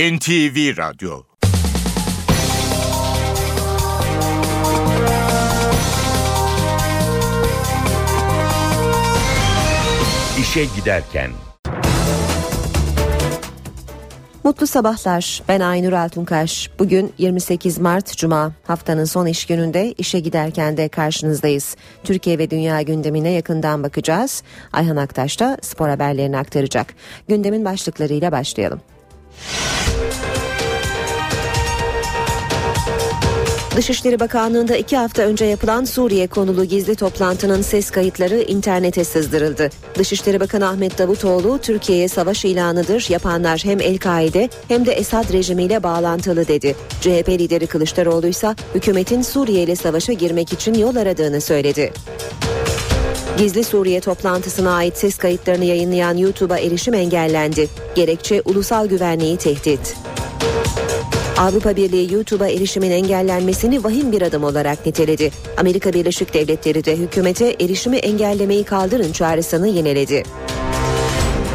NTV Radyo İşe Giderken Mutlu sabahlar. Ben Aynur Altunkaş. Bugün 28 Mart Cuma. Haftanın son iş gününde işe giderken de karşınızdayız. Türkiye ve dünya gündemine yakından bakacağız. Ayhan Aktaş da spor haberlerini aktaracak. Gündemin başlıklarıyla başlayalım. Dışişleri Bakanlığı'nda iki hafta önce yapılan Suriye konulu gizli toplantının ses kayıtları internete sızdırıldı. Dışişleri Bakanı Ahmet Davutoğlu, Türkiye'ye savaş ilanıdır, yapanlar hem El-Kaide hem de Esad rejimiyle bağlantılı dedi. CHP lideri Kılıçdaroğlu ise hükümetin Suriye ile savaşa girmek için yol aradığını söyledi. Gizli Suriye toplantısına ait ses kayıtlarını yayınlayan YouTube'a erişim engellendi. Gerekçe ulusal güvenliği tehdit. Avrupa Birliği YouTube'a erişimin engellenmesini vahim bir adım olarak niteledi. Amerika Birleşik Devletleri de hükümete erişimi engellemeyi kaldırın çağrısını yeniledi.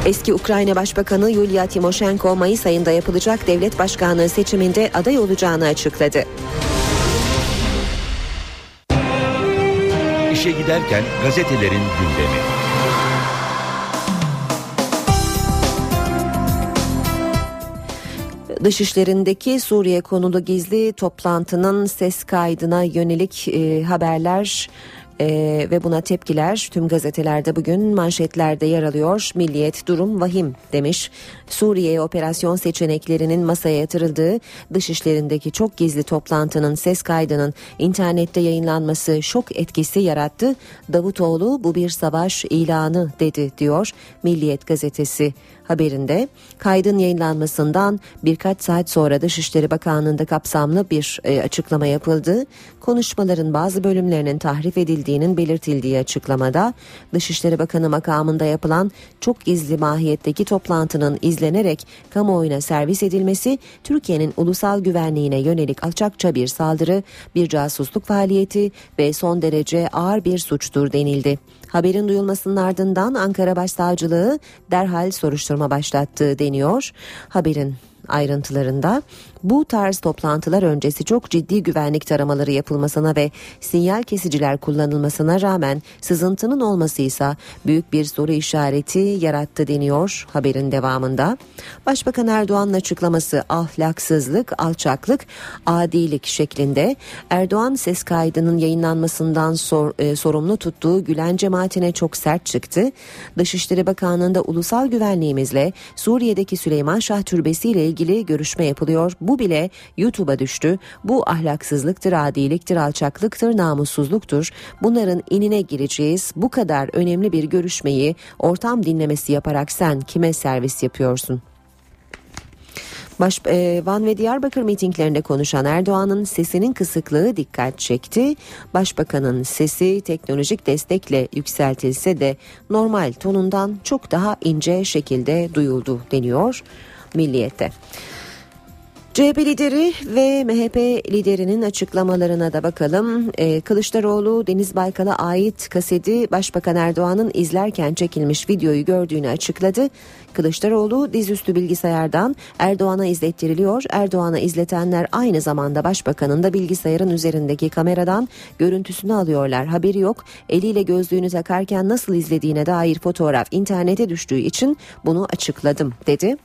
Eski Ukrayna Başbakanı Yulia Timoshenko Mayıs ayında yapılacak devlet başkanlığı seçiminde aday olacağını açıkladı. İşe giderken gazetelerin gündemi. Dışişlerindeki Suriye konulu gizli toplantının ses kaydına yönelik e, haberler e, ve buna tepkiler tüm gazetelerde bugün manşetlerde yer alıyor. Milliyet durum vahim demiş. Suriye operasyon seçeneklerinin masaya yatırıldığı dışişlerindeki çok gizli toplantının ses kaydının internette yayınlanması şok etkisi yarattı. Davutoğlu bu bir savaş ilanı dedi diyor Milliyet gazetesi haberinde kaydın yayınlanmasından birkaç saat sonra Dışişleri Bakanlığı'nda kapsamlı bir e, açıklama yapıldı. Konuşmaların bazı bölümlerinin tahrif edildiğinin belirtildiği açıklamada Dışişleri Bakanı makamında yapılan çok gizli mahiyetteki toplantının izlenerek kamuoyuna servis edilmesi Türkiye'nin ulusal güvenliğine yönelik alçakça bir saldırı, bir casusluk faaliyeti ve son derece ağır bir suçtur denildi. Haberin duyulmasının ardından Ankara Başsavcılığı derhal soruşturma başlattığı deniyor. Haberin ayrıntılarında bu tarz toplantılar öncesi çok ciddi güvenlik taramaları yapılmasına ve sinyal kesiciler kullanılmasına rağmen sızıntının olması ise büyük bir soru işareti yarattı deniyor haberin devamında. Başbakan Erdoğan'ın açıklaması ahlaksızlık, alçaklık, adilik şeklinde Erdoğan ses kaydının yayınlanmasından sor, e, sorumlu tuttuğu Gülen cemaatine çok sert çıktı. Dışişleri Bakanlığı'nda ulusal güvenliğimizle Suriye'deki Süleyman Şah Türbesi ile ilgili görüşme yapılıyor. Bu bile YouTube'a düştü. Bu ahlaksızlıktır, adiliktir, alçaklıktır, namussuzluktur. Bunların inine gireceğiz. Bu kadar önemli bir görüşmeyi ortam dinlemesi yaparak sen kime servis yapıyorsun? Baş, e, Van ve Diyarbakır mitinglerinde konuşan Erdoğan'ın sesinin kısıklığı dikkat çekti. Başbakanın sesi teknolojik destekle yükseltilse de normal tonundan çok daha ince şekilde duyuldu deniyor Milliyet'te. CHP lideri ve MHP liderinin açıklamalarına da bakalım. Ee, Kılıçdaroğlu Deniz Baykal'a ait kaseti Başbakan Erdoğan'ın izlerken çekilmiş videoyu gördüğünü açıkladı. Kılıçdaroğlu dizüstü bilgisayardan Erdoğan'a izlettiriliyor. Erdoğan'a izletenler aynı zamanda başbakanın da bilgisayarın üzerindeki kameradan görüntüsünü alıyorlar. Haberi yok. Eliyle gözlüğünü takarken nasıl izlediğine dair fotoğraf internete düştüğü için bunu açıkladım dedi.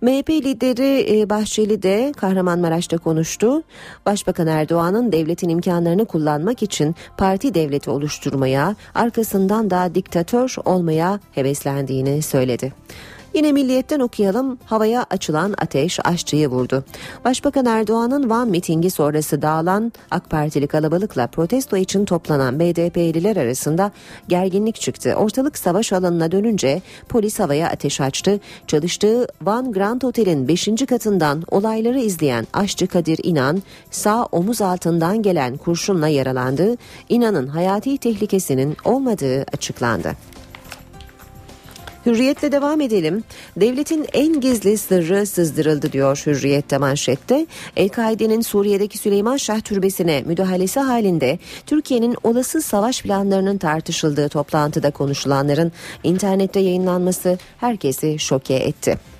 MHP lideri e, Bahçeli de Kahramanmaraş'ta konuştu. Başbakan Erdoğan'ın devletin imkanlarını kullanmak için parti devleti oluşturmaya, arkasından da diktatör olmaya heveslendiğini söyledi. Yine milliyetten okuyalım. Havaya açılan ateş aşçıyı vurdu. Başbakan Erdoğan'ın Van mitingi sonrası dağılan AK Partili kalabalıkla protesto için toplanan BDP'liler arasında gerginlik çıktı. Ortalık savaş alanına dönünce polis havaya ateş açtı. Çalıştığı Van Grand Otel'in 5. katından olayları izleyen aşçı Kadir İnan sağ omuz altından gelen kurşunla yaralandı. İnan'ın hayati tehlikesinin olmadığı açıklandı. Hürriyetle devam edelim. Devletin en gizli sırrı sızdırıldı diyor Hürriyet'te manşette. El-Kaide'nin Suriye'deki Süleyman Şah Türbesi'ne müdahalesi halinde Türkiye'nin olası savaş planlarının tartışıldığı toplantıda konuşulanların internette yayınlanması herkesi şoke etti.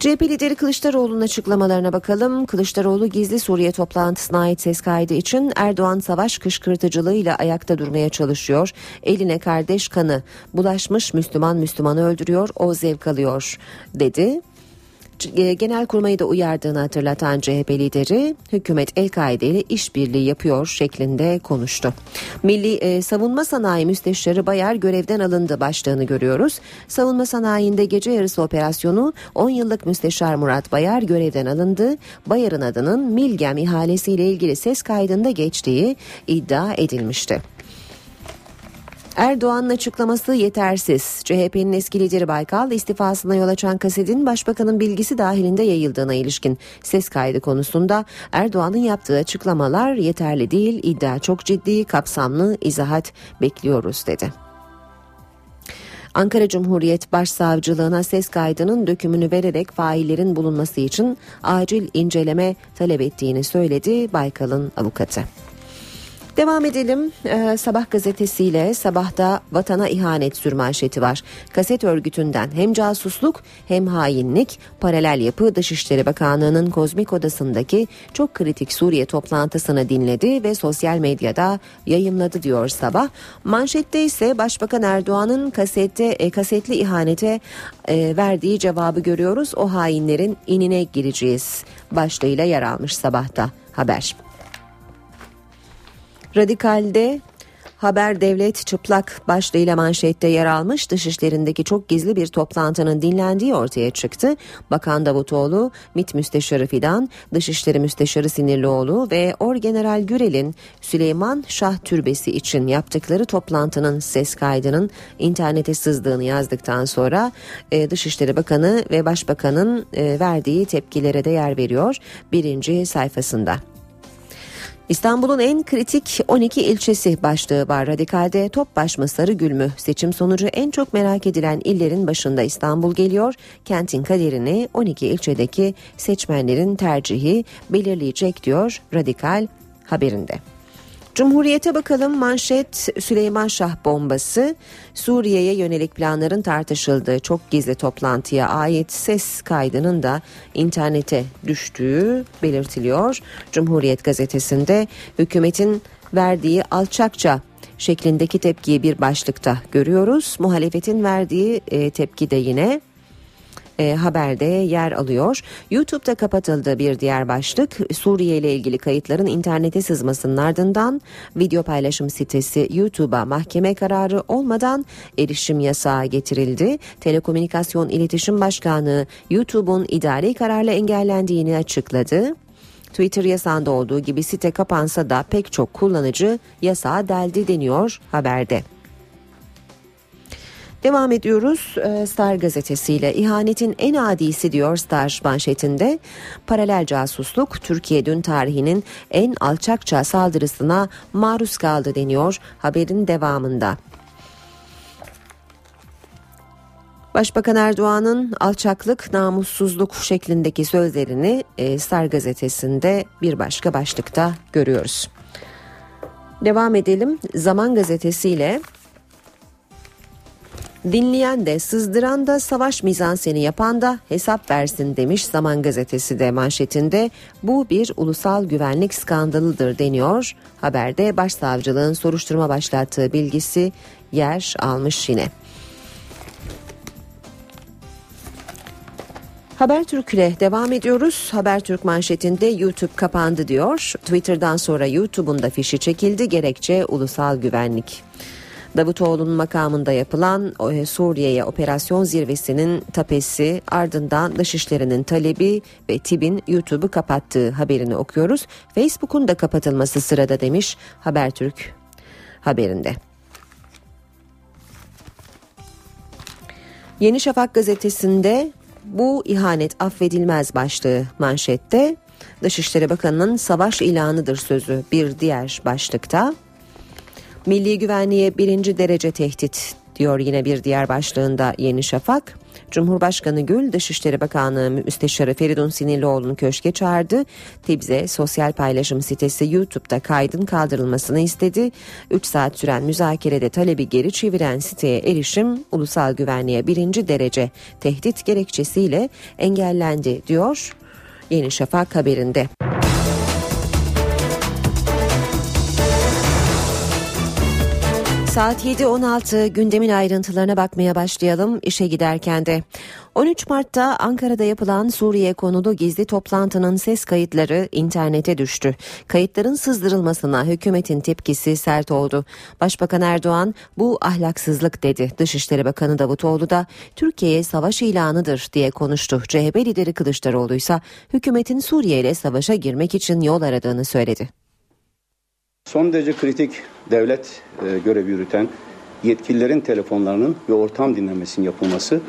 CHP lideri Kılıçdaroğlu'nun açıklamalarına bakalım. Kılıçdaroğlu gizli Suriye toplantısına ait ses kaydı için Erdoğan savaş kışkırtıcılığıyla ayakta durmaya çalışıyor. Eline kardeş kanı bulaşmış Müslüman Müslümanı öldürüyor o zevk alıyor dedi. E, genel kurmayı da uyardığını hatırlatan CHP lideri hükümet El-Kaide ile işbirliği yapıyor şeklinde konuştu. Milli e, Savunma Sanayi Müsteşarı Bayar görevden alındı başlığını görüyoruz. Savunma sanayinde gece yarısı operasyonu 10 yıllık müsteşar Murat Bayar görevden alındı. Bayar'ın adının Milgem ihalesiyle ilgili ses kaydında geçtiği iddia edilmişti. Erdoğan'ın açıklaması yetersiz. CHP'nin eski lideri Baykal istifasına yol açan kasetin başbakanın bilgisi dahilinde yayıldığına ilişkin ses kaydı konusunda Erdoğan'ın yaptığı açıklamalar yeterli değil, iddia çok ciddi, kapsamlı izahat bekliyoruz dedi. Ankara Cumhuriyet Başsavcılığına ses kaydının dökümünü vererek faillerin bulunması için acil inceleme talep ettiğini söyledi Baykal'ın avukatı. Devam edelim. Ee, Sabah gazetesiyle sabahta vatana ihanet sürmanşeti var. Kaset örgütünden hem casusluk hem hainlik paralel yapı Dışişleri Bakanlığı'nın kozmik odasındaki çok kritik Suriye toplantısını dinledi ve sosyal medyada yayımladı diyor sabah. Manşette ise Başbakan Erdoğan'ın kasette e, kasetli ihanete e, verdiği cevabı görüyoruz. O hainlerin inine gireceğiz başlığıyla yer almış sabahta haber. Radikal'de Haber Devlet çıplak başlığıyla manşette yer almış dışişlerindeki çok gizli bir toplantının dinlendiği ortaya çıktı. Bakan Davutoğlu, MİT Müsteşarı Fidan, Dışişleri Müsteşarı Sinirlioğlu ve Orgeneral Gürel'in Süleyman Şah Türbesi için yaptıkları toplantının ses kaydının internete sızdığını yazdıktan sonra e, Dışişleri Bakanı ve Başbakanın e, verdiği tepkilere de yer veriyor birinci sayfasında. İstanbul'un en kritik 12 ilçesi başlığı var. Radikal'de Topbaş mı Sarıgül mü? Seçim sonucu en çok merak edilen illerin başında İstanbul geliyor. Kentin kaderini 12 ilçedeki seçmenlerin tercihi belirleyecek diyor Radikal haberinde. Cumhuriyete bakalım manşet Süleyman Şah bombası Suriye'ye yönelik planların tartışıldığı çok gizli toplantıya ait ses kaydının da internete düştüğü belirtiliyor. Cumhuriyet gazetesinde hükümetin verdiği alçakça şeklindeki tepkiyi bir başlıkta görüyoruz. Muhalefetin verdiği e, tepki de yine e, haberde yer alıyor. YouTube'da kapatıldı bir diğer başlık. Suriye ile ilgili kayıtların internete sızmasının ardından video paylaşım sitesi YouTube'a mahkeme kararı olmadan erişim yasağı getirildi. Telekomünikasyon İletişim Başkanı YouTube'un idari kararla engellendiğini açıkladı. Twitter yasağında olduğu gibi site kapansa da pek çok kullanıcı yasağa deldi deniyor haberde. Devam ediyoruz e, Star gazetesiyle ihanetin en adisi diyor Star manşetinde paralel casusluk Türkiye dün tarihinin en alçakça saldırısına maruz kaldı deniyor haberin devamında. Başbakan Erdoğan'ın alçaklık, namussuzluk şeklindeki sözlerini e, Star gazetesinde bir başka başlıkta görüyoruz. Devam edelim. Zaman gazetesiyle Dinleyen de sızdıran da savaş mizanseni yapan da hesap versin demiş Zaman Gazetesi de manşetinde. Bu bir ulusal güvenlik skandalıdır deniyor. Haberde başsavcılığın soruşturma başlattığı bilgisi yer almış yine. Habertürk ile devam ediyoruz. Habertürk manşetinde YouTube kapandı diyor. Twitter'dan sonra YouTube'un da fişi çekildi. Gerekçe ulusal güvenlik. Davutoğlu'nun makamında yapılan e, Suriye'ye operasyon zirvesinin tapesi ardından Dışişleri'nin talebi ve TİB'in YouTube'u kapattığı haberini okuyoruz. Facebook'un da kapatılması sırada demiş Habertürk haberinde. Yeni Şafak gazetesinde bu ihanet affedilmez başlığı manşette. Dışişleri Bakanı'nın savaş ilanıdır sözü bir diğer başlıkta. Milli güvenliğe birinci derece tehdit diyor yine bir diğer başlığında Yeni Şafak. Cumhurbaşkanı Gül Dışişleri Bakanlığı Müsteşarı Feridun Sinirlioğlu'nu köşke çağırdı. Tibze sosyal paylaşım sitesi YouTube'da kaydın kaldırılmasını istedi. 3 saat süren müzakerede talebi geri çeviren siteye erişim ulusal güvenliğe birinci derece tehdit gerekçesiyle engellendi diyor Yeni Şafak haberinde. Saat 7.16 gündemin ayrıntılarına bakmaya başlayalım işe giderken de. 13 Mart'ta Ankara'da yapılan Suriye konulu gizli toplantının ses kayıtları internete düştü. Kayıtların sızdırılmasına hükümetin tepkisi sert oldu. Başbakan Erdoğan bu ahlaksızlık dedi. Dışişleri Bakanı Davutoğlu da Türkiye'ye savaş ilanıdır diye konuştu. CHP lideri Kılıçdaroğlu ise hükümetin Suriye ile savaşa girmek için yol aradığını söyledi. Son derece kritik devlet e, görevi yürüten yetkililerin telefonlarının ve ortam dinlemesinin yapılması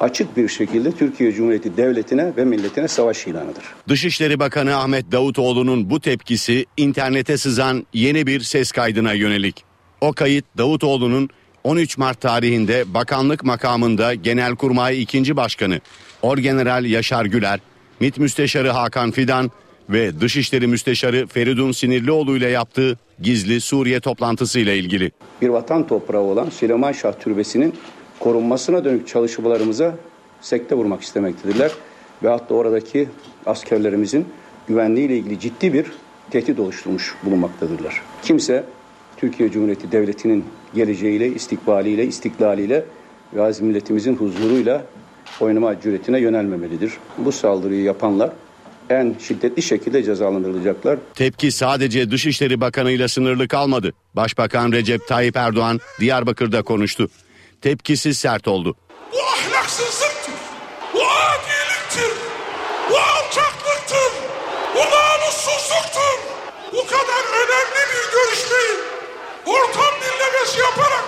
açık bir şekilde Türkiye Cumhuriyeti Devleti'ne ve milletine savaş ilanıdır. Dışişleri Bakanı Ahmet Davutoğlu'nun bu tepkisi internete sızan yeni bir ses kaydına yönelik. O kayıt Davutoğlu'nun 13 Mart tarihinde bakanlık makamında Genelkurmay 2. Başkanı Orgeneral Yaşar Güler, MİT Müsteşarı Hakan Fidan ve Dışişleri Müsteşarı Feridun Sinirlioğlu ile yaptığı gizli Suriye toplantısıyla ilgili. Bir vatan toprağı olan Süleyman Şah Türbesi'nin korunmasına dönük çalışmalarımıza sekte vurmak istemektedirler. Ve hatta oradaki askerlerimizin güvenliğiyle ilgili ciddi bir tehdit oluşturmuş bulunmaktadırlar. Kimse Türkiye Cumhuriyeti Devleti'nin geleceğiyle, istikbaliyle, istiklaliyle ve aziz milletimizin huzuruyla oynama cüretine yönelmemelidir. Bu saldırıyı yapanlar en şiddetli şekilde cezalandırılacaklar. Tepki sadece Dışişleri Bakanı ile sınırlı kalmadı. Başbakan Recep Tayyip Erdoğan Diyarbakır'da konuştu. Tepkisi sert oldu. Bu ahlaksızlıktır. Bu adiliktir. Bu alçaklıktır. Bu namussuzluktur. Bu kadar önemli bir görüşmeyi ortam dinlemesi yaparak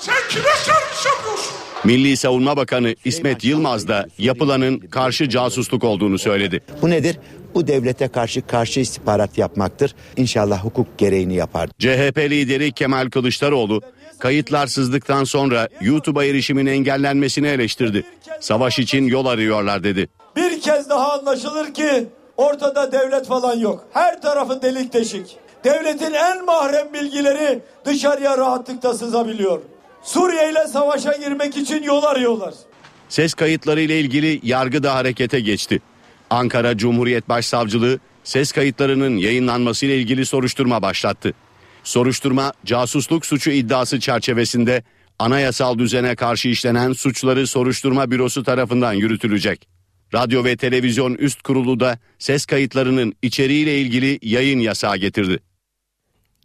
sen kime servis yapıyorsun? Milli Savunma Bakanı İsmet Yılmaz da yapılanın karşı casusluk olduğunu söyledi. Bu nedir? Bu devlete karşı karşı istihbarat yapmaktır. İnşallah hukuk gereğini yapar. CHP lideri Kemal Kılıçdaroğlu kayıtlar sızdıktan sonra YouTube'a erişimin engellenmesini eleştirdi. Savaş için yol arıyorlar dedi. Bir kez daha anlaşılır ki ortada devlet falan yok. Her tarafı delik deşik. Devletin en mahrem bilgileri dışarıya rahatlıkla sızabiliyor. Suriye ile savaşa girmek için yol arıyorlar. Ses kayıtları ile ilgili yargı da harekete geçti. Ankara Cumhuriyet Başsavcılığı ses kayıtlarının yayınlanması ile ilgili soruşturma başlattı. Soruşturma casusluk suçu iddiası çerçevesinde anayasal düzene karşı işlenen suçları soruşturma bürosu tarafından yürütülecek. Radyo ve Televizyon Üst Kurulu da ses kayıtlarının içeriğiyle ilgili yayın yasağı getirdi.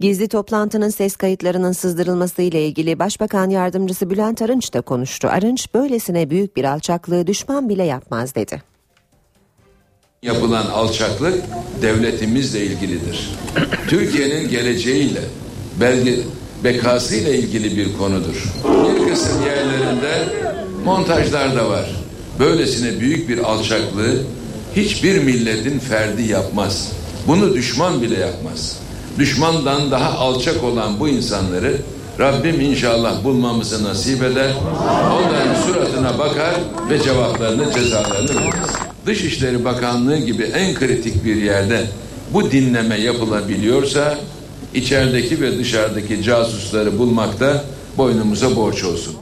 Gizli toplantının ses kayıtlarının sızdırılması ile ilgili Başbakan Yardımcısı Bülent Arınç da konuştu. Arınç böylesine büyük bir alçaklığı düşman bile yapmaz dedi. Yapılan alçaklık devletimizle ilgilidir. Türkiye'nin geleceğiyle, belge bekasıyla ilgili bir konudur. Bir kısım yerlerinde montajlar da var. Böylesine büyük bir alçaklığı hiçbir milletin ferdi yapmaz. Bunu düşman bile yapmaz. Düşmandan daha alçak olan bu insanları Rabbim inşallah bulmamızı nasip eder. Onların suratına bakar ve cevaplarını cezalarını veririz. Dışişleri Bakanlığı gibi en kritik bir yerde bu dinleme yapılabiliyorsa içerideki ve dışarıdaki casusları bulmakta boynumuza borç olsun.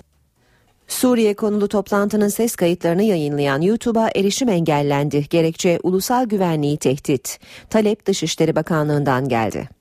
Suriye konulu toplantının ses kayıtlarını yayınlayan YouTube'a erişim engellendi. Gerekçe ulusal güvenliği tehdit. Talep Dışişleri Bakanlığı'ndan geldi.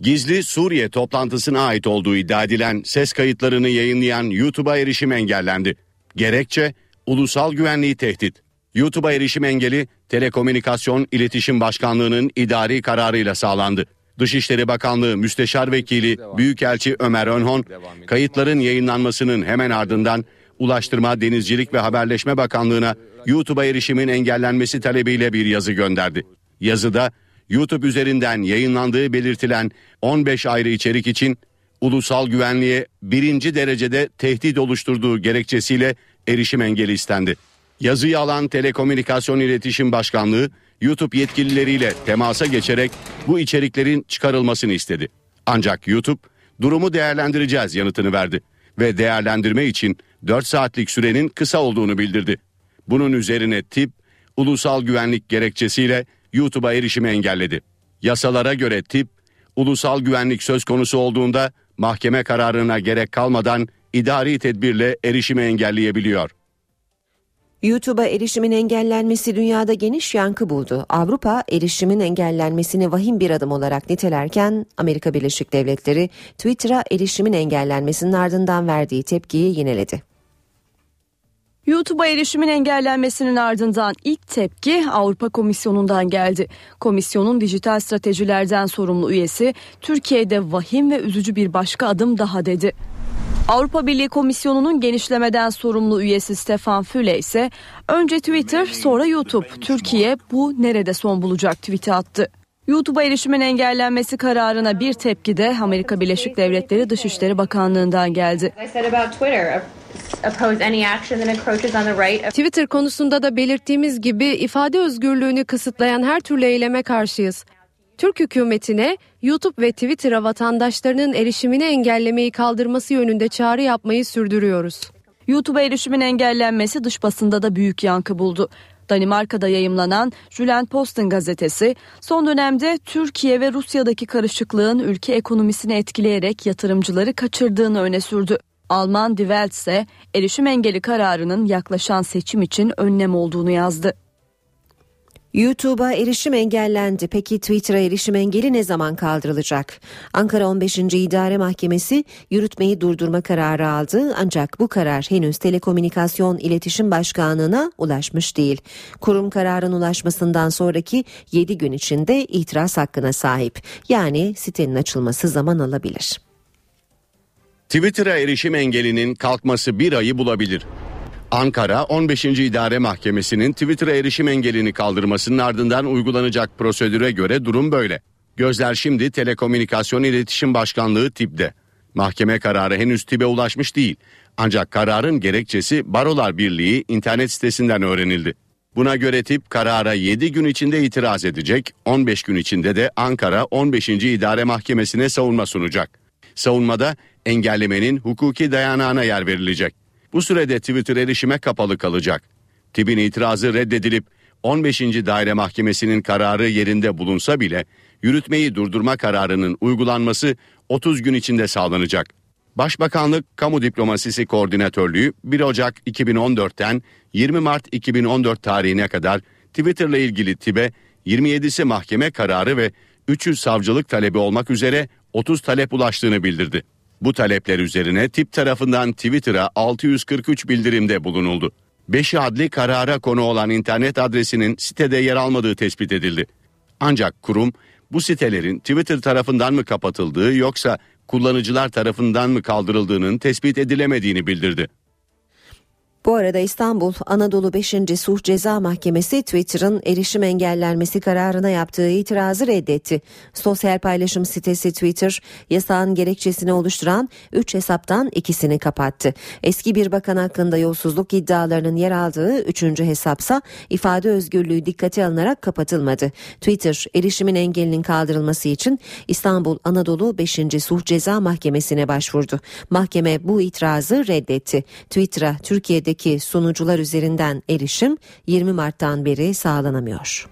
Gizli Suriye toplantısına ait olduğu iddia edilen ses kayıtlarını yayınlayan YouTube'a erişim engellendi. Gerekçe ulusal güvenliği tehdit. YouTube'a erişim engeli Telekomünikasyon İletişim Başkanlığı'nın idari kararıyla sağlandı. Dışişleri Bakanlığı Müsteşar Vekili Büyükelçi Ömer Önhon, kayıtların yayınlanmasının hemen ardından Ulaştırma, Denizcilik ve Haberleşme Bakanlığı'na YouTube'a erişimin engellenmesi talebiyle bir yazı gönderdi. Yazıda YouTube üzerinden yayınlandığı belirtilen 15 ayrı içerik için ulusal güvenliğe birinci derecede tehdit oluşturduğu gerekçesiyle erişim engeli istendi. Yazıyı alan Telekomünikasyon İletişim Başkanlığı YouTube yetkilileriyle temasa geçerek bu içeriklerin çıkarılmasını istedi. Ancak YouTube durumu değerlendireceğiz yanıtını verdi ve değerlendirme için 4 saatlik sürenin kısa olduğunu bildirdi. Bunun üzerine tip ulusal güvenlik gerekçesiyle YouTube'a erişimi engelledi. Yasalara göre tip ulusal güvenlik söz konusu olduğunda mahkeme kararına gerek kalmadan idari tedbirle erişimi engelleyebiliyor. YouTube'a erişimin engellenmesi dünyada geniş yankı buldu. Avrupa erişimin engellenmesini vahim bir adım olarak nitelerken Amerika Birleşik Devletleri Twitter'a erişimin engellenmesinin ardından verdiği tepkiyi yineledi. YouTube'a erişimin engellenmesinin ardından ilk tepki Avrupa Komisyonu'ndan geldi. Komisyonun dijital stratejilerden sorumlu üyesi Türkiye'de vahim ve üzücü bir başka adım daha dedi. Avrupa Birliği Komisyonu'nun genişlemeden sorumlu üyesi Stefan Füle ise önce Twitter sonra YouTube. Türkiye bu nerede son bulacak tweet'i attı. YouTube'a erişimin engellenmesi kararına bir tepki de Amerika Birleşik Devletleri Dışişleri Bakanlığı'ndan geldi. Twitter konusunda da belirttiğimiz gibi ifade özgürlüğünü kısıtlayan her türlü eyleme karşıyız. Türk hükümetine YouTube ve Twitter'a vatandaşlarının erişimini engellemeyi kaldırması yönünde çağrı yapmayı sürdürüyoruz. YouTube'a erişimin engellenmesi dış basında da büyük yankı buldu. Danimarka'da yayımlanan Jylland Posten gazetesi son dönemde Türkiye ve Rusya'daki karışıklığın ülke ekonomisini etkileyerek yatırımcıları kaçırdığını öne sürdü. Alman Die ise erişim engeli kararının yaklaşan seçim için önlem olduğunu yazdı. YouTube'a erişim engellendi. Peki Twitter'a erişim engeli ne zaman kaldırılacak? Ankara 15. İdare Mahkemesi yürütmeyi durdurma kararı aldı ancak bu karar henüz Telekomünikasyon İletişim Başkanlığı'na ulaşmış değil. Kurum kararın ulaşmasından sonraki 7 gün içinde itiraz hakkına sahip. Yani sitenin açılması zaman alabilir. Twitter'a erişim engelinin kalkması bir ayı bulabilir. Ankara 15. İdare Mahkemesi'nin Twitter'a erişim engelini kaldırmasının ardından uygulanacak prosedüre göre durum böyle. Gözler şimdi Telekomünikasyon İletişim Başkanlığı TİB'de. Mahkeme kararı henüz TİB'e ulaşmış değil. Ancak kararın gerekçesi Barolar Birliği internet sitesinden öğrenildi. Buna göre tip karara 7 gün içinde itiraz edecek, 15 gün içinde de Ankara 15. İdare Mahkemesi'ne savunma sunacak. Savunmada engellemenin hukuki dayanağına yer verilecek. Bu sürede Twitter erişime kapalı kalacak. TİB'in itirazı reddedilip 15. Daire Mahkemesi'nin kararı yerinde bulunsa bile yürütmeyi durdurma kararının uygulanması 30 gün içinde sağlanacak. Başbakanlık Kamu Diplomasisi Koordinatörlüğü 1 Ocak 2014'ten 20 Mart 2014 tarihine kadar Twitter'la ilgili TİB'e 27'si mahkeme kararı ve 300 savcılık talebi olmak üzere 30 talep ulaştığını bildirdi. Bu talepler üzerine tip tarafından Twitter'a 643 bildirimde bulunuldu. 5 adli karara konu olan internet adresinin sitede yer almadığı tespit edildi. Ancak kurum bu sitelerin Twitter tarafından mı kapatıldığı yoksa kullanıcılar tarafından mı kaldırıldığının tespit edilemediğini bildirdi. Bu arada İstanbul Anadolu 5. Suh Ceza Mahkemesi Twitter'ın erişim engellenmesi kararına yaptığı itirazı reddetti. Sosyal paylaşım sitesi Twitter yasağın gerekçesini oluşturan 3 hesaptan ikisini kapattı. Eski bir bakan hakkında yolsuzluk iddialarının yer aldığı 3. hesapsa ifade özgürlüğü dikkate alınarak kapatılmadı. Twitter erişimin engelinin kaldırılması için İstanbul Anadolu 5. Suh Ceza Mahkemesi'ne başvurdu. Mahkeme bu itirazı reddetti. Twitter'a Türkiye'de Türkiye'deki sunucular üzerinden erişim 20 Mart'tan beri sağlanamıyor.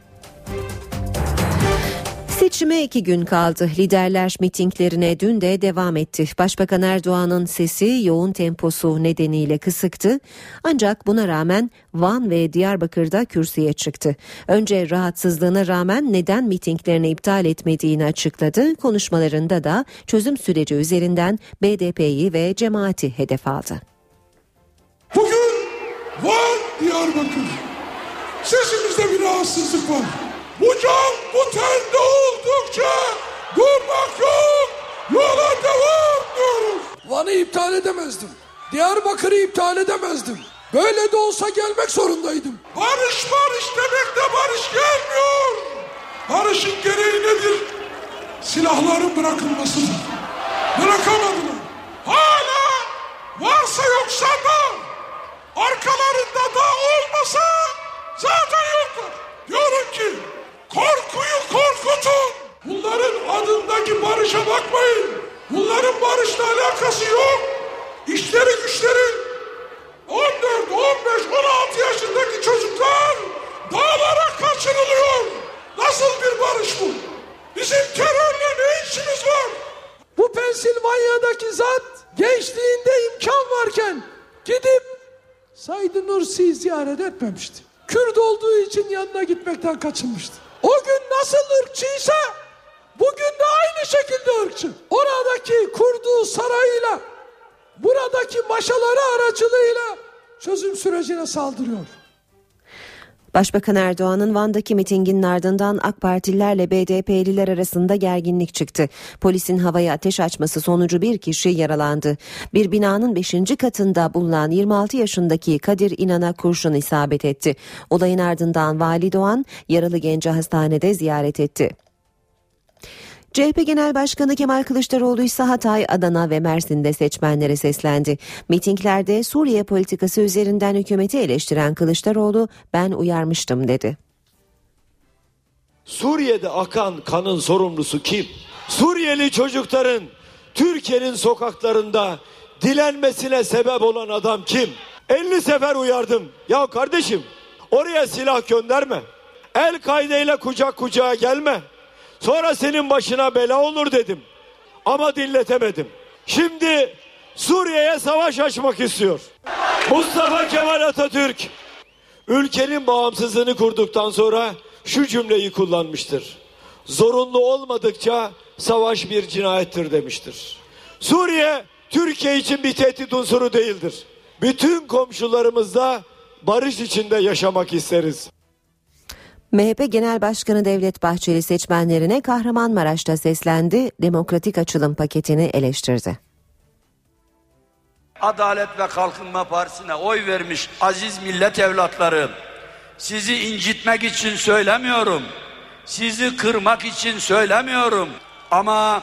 Seçime iki gün kaldı. Liderler mitinglerine dün de devam etti. Başbakan Erdoğan'ın sesi yoğun temposu nedeniyle kısıktı. Ancak buna rağmen Van ve Diyarbakır'da kürsüye çıktı. Önce rahatsızlığına rağmen neden mitinglerini iptal etmediğini açıkladı. Konuşmalarında da çözüm süreci üzerinden BDP'yi ve cemaati hedef aldı. Van Diyarbakır. Sesimizde bir rahatsızlık var. Bu can bu tende oldukça durmak yok. Yola devam diyoruz. Van'ı iptal edemezdim. Diyarbakır'ı iptal edemezdim. Böyle de olsa gelmek zorundaydım. Barış barış demek de barış gelmiyor. Barışın gereği nedir? Silahların bırakılmasıdır. Bırakamadılar. Hala varsa yoksa da arkalarında da olmasa zaten yoklar. Diyorum ki korkuyu korkutun. Bunların adındaki barışa bakmayın. Bunların barışla alakası yok. İşleri güçleri 14, 15, 16 yaşındaki çocuklar dağlara kaçırılıyor. Nasıl bir barış bu? Bizim terörle ne işimiz var? Bu Pensilvanya'daki zat gençliğinde imkan varken gidip Said Nursi'yi ziyaret etmemişti. Kürt olduğu için yanına gitmekten kaçınmıştı. O gün nasıl ırkçıysa bugün de aynı şekilde ırkçı. Oradaki kurduğu sarayıyla buradaki maşaları aracılığıyla çözüm sürecine saldırıyor. Başbakan Erdoğan'ın Van'daki mitinginin ardından AK Partililerle BDP'liler arasında gerginlik çıktı. Polisin havaya ateş açması sonucu bir kişi yaralandı. Bir binanın 5. katında bulunan 26 yaşındaki Kadir İnan'a kurşun isabet etti. Olayın ardından Vali Doğan yaralı genci hastanede ziyaret etti. CHP Genel Başkanı Kemal Kılıçdaroğlu ise Hatay, Adana ve Mersin'de seçmenlere seslendi. Mitinglerde Suriye politikası üzerinden hükümeti eleştiren Kılıçdaroğlu ben uyarmıştım dedi. Suriye'de akan kanın sorumlusu kim? Suriyeli çocukların Türkiye'nin sokaklarında dilenmesine sebep olan adam kim? 50 sefer uyardım. Ya kardeşim oraya silah gönderme. El-Kaide ile kucak kucağa gelme. Sonra senin başına bela olur dedim. Ama dinletemedim. Şimdi Suriye'ye savaş açmak istiyor. Mustafa Kemal Atatürk ülkenin bağımsızlığını kurduktan sonra şu cümleyi kullanmıştır. Zorunlu olmadıkça savaş bir cinayettir demiştir. Suriye Türkiye için bir tehdit unsuru değildir. Bütün komşularımızla barış içinde yaşamak isteriz. MHP Genel Başkanı Devlet Bahçeli seçmenlerine Kahramanmaraş'ta seslendi, demokratik açılım paketini eleştirdi. Adalet ve Kalkınma Partisi'ne oy vermiş aziz millet evlatları, sizi incitmek için söylemiyorum, sizi kırmak için söylemiyorum ama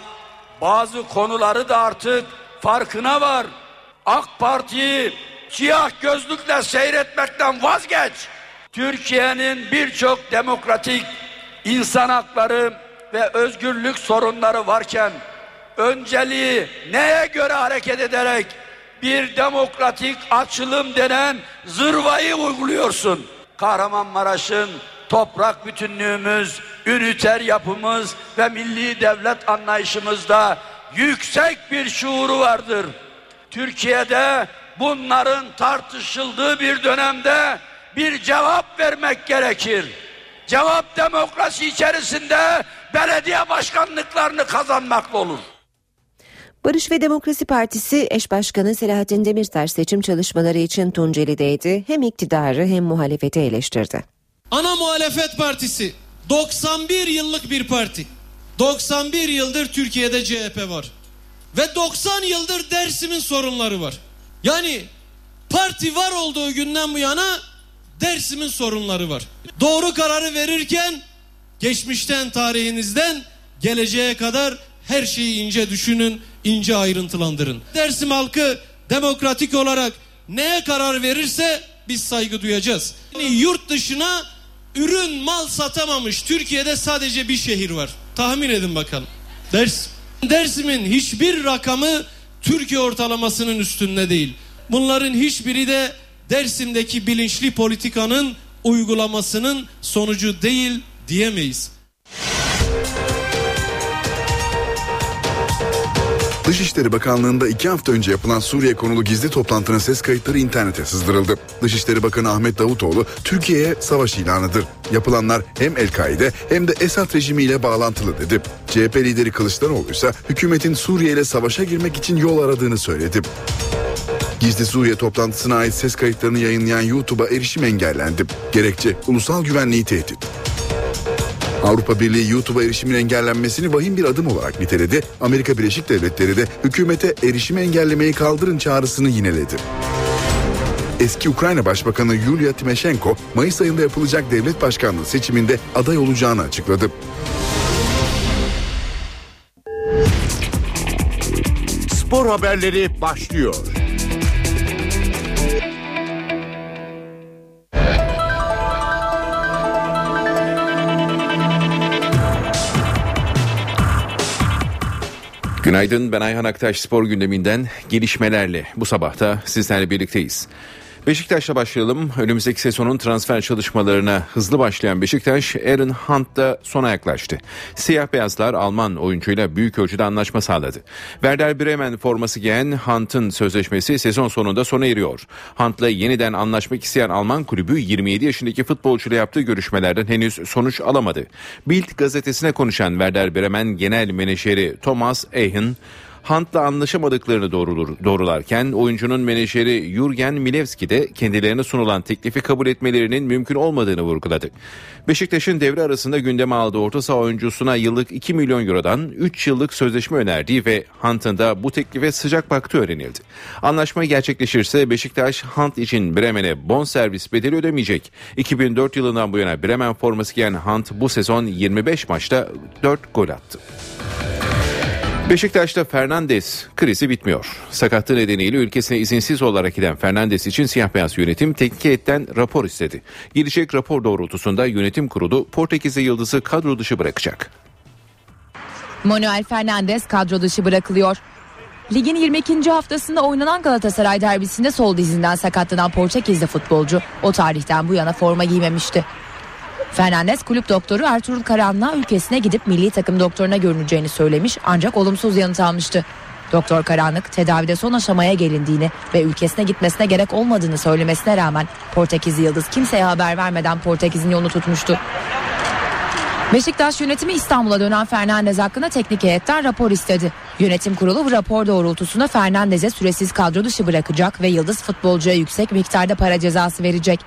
bazı konuları da artık farkına var. AK Parti'yi siyah gözlükle seyretmekten vazgeç. Türkiye'nin birçok demokratik insan hakları ve özgürlük sorunları varken önceliği neye göre hareket ederek bir demokratik açılım denen zırvayı uyguluyorsun. Kahramanmaraş'ın toprak bütünlüğümüz, üniter yapımız ve milli devlet anlayışımızda yüksek bir şuuru vardır. Türkiye'de bunların tartışıldığı bir dönemde bir cevap vermek gerekir. Cevap demokrasi içerisinde belediye başkanlıklarını kazanmakla olur. Barış ve Demokrasi Partisi eş başkanı Selahattin Demirtaş seçim çalışmaları için Tunceli'deydi. Hem iktidarı hem muhalefeti eleştirdi. Ana muhalefet partisi 91 yıllık bir parti. 91 yıldır Türkiye'de CHP var. Ve 90 yıldır Dersim'in sorunları var. Yani parti var olduğu günden bu yana Dersim'in sorunları var. Doğru kararı verirken geçmişten tarihinizden geleceğe kadar her şeyi ince düşünün, ince ayrıntılandırın. Dersim halkı demokratik olarak neye karar verirse biz saygı duyacağız. Yani yurt dışına ürün mal satamamış Türkiye'de sadece bir şehir var. Tahmin edin bakalım. Dersim. Dersim'in hiçbir rakamı Türkiye ortalamasının üstünde değil. Bunların hiçbiri de Dersim'deki bilinçli politikanın uygulamasının sonucu değil diyemeyiz. Dışişleri Bakanlığı'nda iki hafta önce yapılan Suriye konulu gizli toplantının ses kayıtları internete sızdırıldı. Dışişleri Bakanı Ahmet Davutoğlu Türkiye'ye savaş ilanıdır. Yapılanlar hem El-Kaide hem de Esad rejimiyle bağlantılı dedi. CHP lideri Kılıçdaroğlu ise hükümetin Suriye ile savaşa girmek için yol aradığını söyledi. Gizli Suriye toplantısına ait ses kayıtlarını yayınlayan YouTube'a erişim engellendi. Gerekçe ulusal güvenliği tehdit. Avrupa Birliği YouTube'a erişimin engellenmesini vahim bir adım olarak niteledi. Amerika Birleşik Devletleri de hükümete erişimi engellemeyi kaldırın çağrısını yineledi. Eski Ukrayna Başbakanı Yulia Timoshenko, Mayıs ayında yapılacak devlet başkanlığı seçiminde aday olacağını açıkladı. Spor haberleri başlıyor. Günaydın ben Ayhan Aktaş spor gündeminden gelişmelerle bu sabahta sizlerle birlikteyiz. Beşiktaş'la başlayalım. Önümüzdeki sezonun transfer çalışmalarına hızlı başlayan Beşiktaş, Aaron Hunt'da sona yaklaştı. Siyah beyazlar Alman oyuncuyla büyük ölçüde anlaşma sağladı. Werder Bremen forması giyen Hunt'ın sözleşmesi sezon sonunda sona eriyor. Hunt'la yeniden anlaşmak isteyen Alman kulübü 27 yaşındaki futbolcuyla yaptığı görüşmelerden henüz sonuç alamadı. Bild gazetesine konuşan Werder Bremen genel menajeri Thomas Eichen, Hunt'la anlaşamadıklarını doğrulur, doğrularken oyuncunun menajeri Jurgen Milevski de kendilerine sunulan teklifi kabul etmelerinin mümkün olmadığını vurguladı. Beşiktaş'ın devre arasında gündeme aldığı orta saha oyuncusuna yıllık 2 milyon eurodan 3 yıllık sözleşme önerdiği ve Hunt'ın da bu teklife sıcak baktığı öğrenildi. Anlaşma gerçekleşirse Beşiktaş Hunt için Bremen'e bon servis bedeli ödemeyecek. 2004 yılından bu yana Bremen forması giyen Hunt bu sezon 25 maçta 4 gol attı. Beşiktaş'ta Fernandes krizi bitmiyor. Sakatlığı nedeniyle ülkesine izinsiz olarak giden Fernandes için siyah beyaz yönetim teknik heyetten rapor istedi. Gelecek rapor doğrultusunda yönetim kurulu Portekizli yıldızı kadro dışı bırakacak. Manuel Fernandes kadro dışı bırakılıyor. Ligin 22. haftasında oynanan Galatasaray derbisinde sol dizinden sakatlanan Portekizli futbolcu o tarihten bu yana forma giymemişti. Fernandes kulüp doktoru Ertuğrul Karan'la ülkesine gidip milli takım doktoruna görüneceğini söylemiş ancak olumsuz yanıt almıştı. Doktor Karanlık tedavide son aşamaya gelindiğini ve ülkesine gitmesine gerek olmadığını söylemesine rağmen Portekizli Yıldız kimseye haber vermeden Portekiz'in yolunu tutmuştu. Beşiktaş yönetimi İstanbul'a dönen Fernandez hakkında teknik heyetten rapor istedi. Yönetim kurulu bu rapor doğrultusunda Fernandez'e süresiz kadro dışı bırakacak ve Yıldız futbolcuya yüksek miktarda para cezası verecek.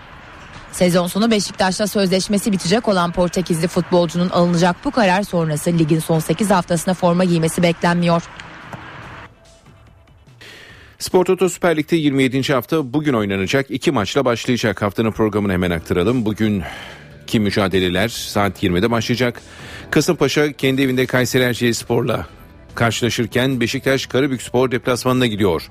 Sezon sonu Beşiktaş'ta sözleşmesi bitecek olan Portekizli futbolcunun alınacak bu karar sonrası ligin son 8 haftasında forma giymesi beklenmiyor. Spor Toto Süper Lig'de 27. hafta bugün oynanacak iki maçla başlayacak. Haftanın programını hemen aktaralım. Bugün ki mücadeleler saat 20'de başlayacak. Kasımpaşa kendi evinde Kayseri Erciyes Spor'la karşılaşırken Beşiktaş Karabük Spor deplasmanına gidiyor.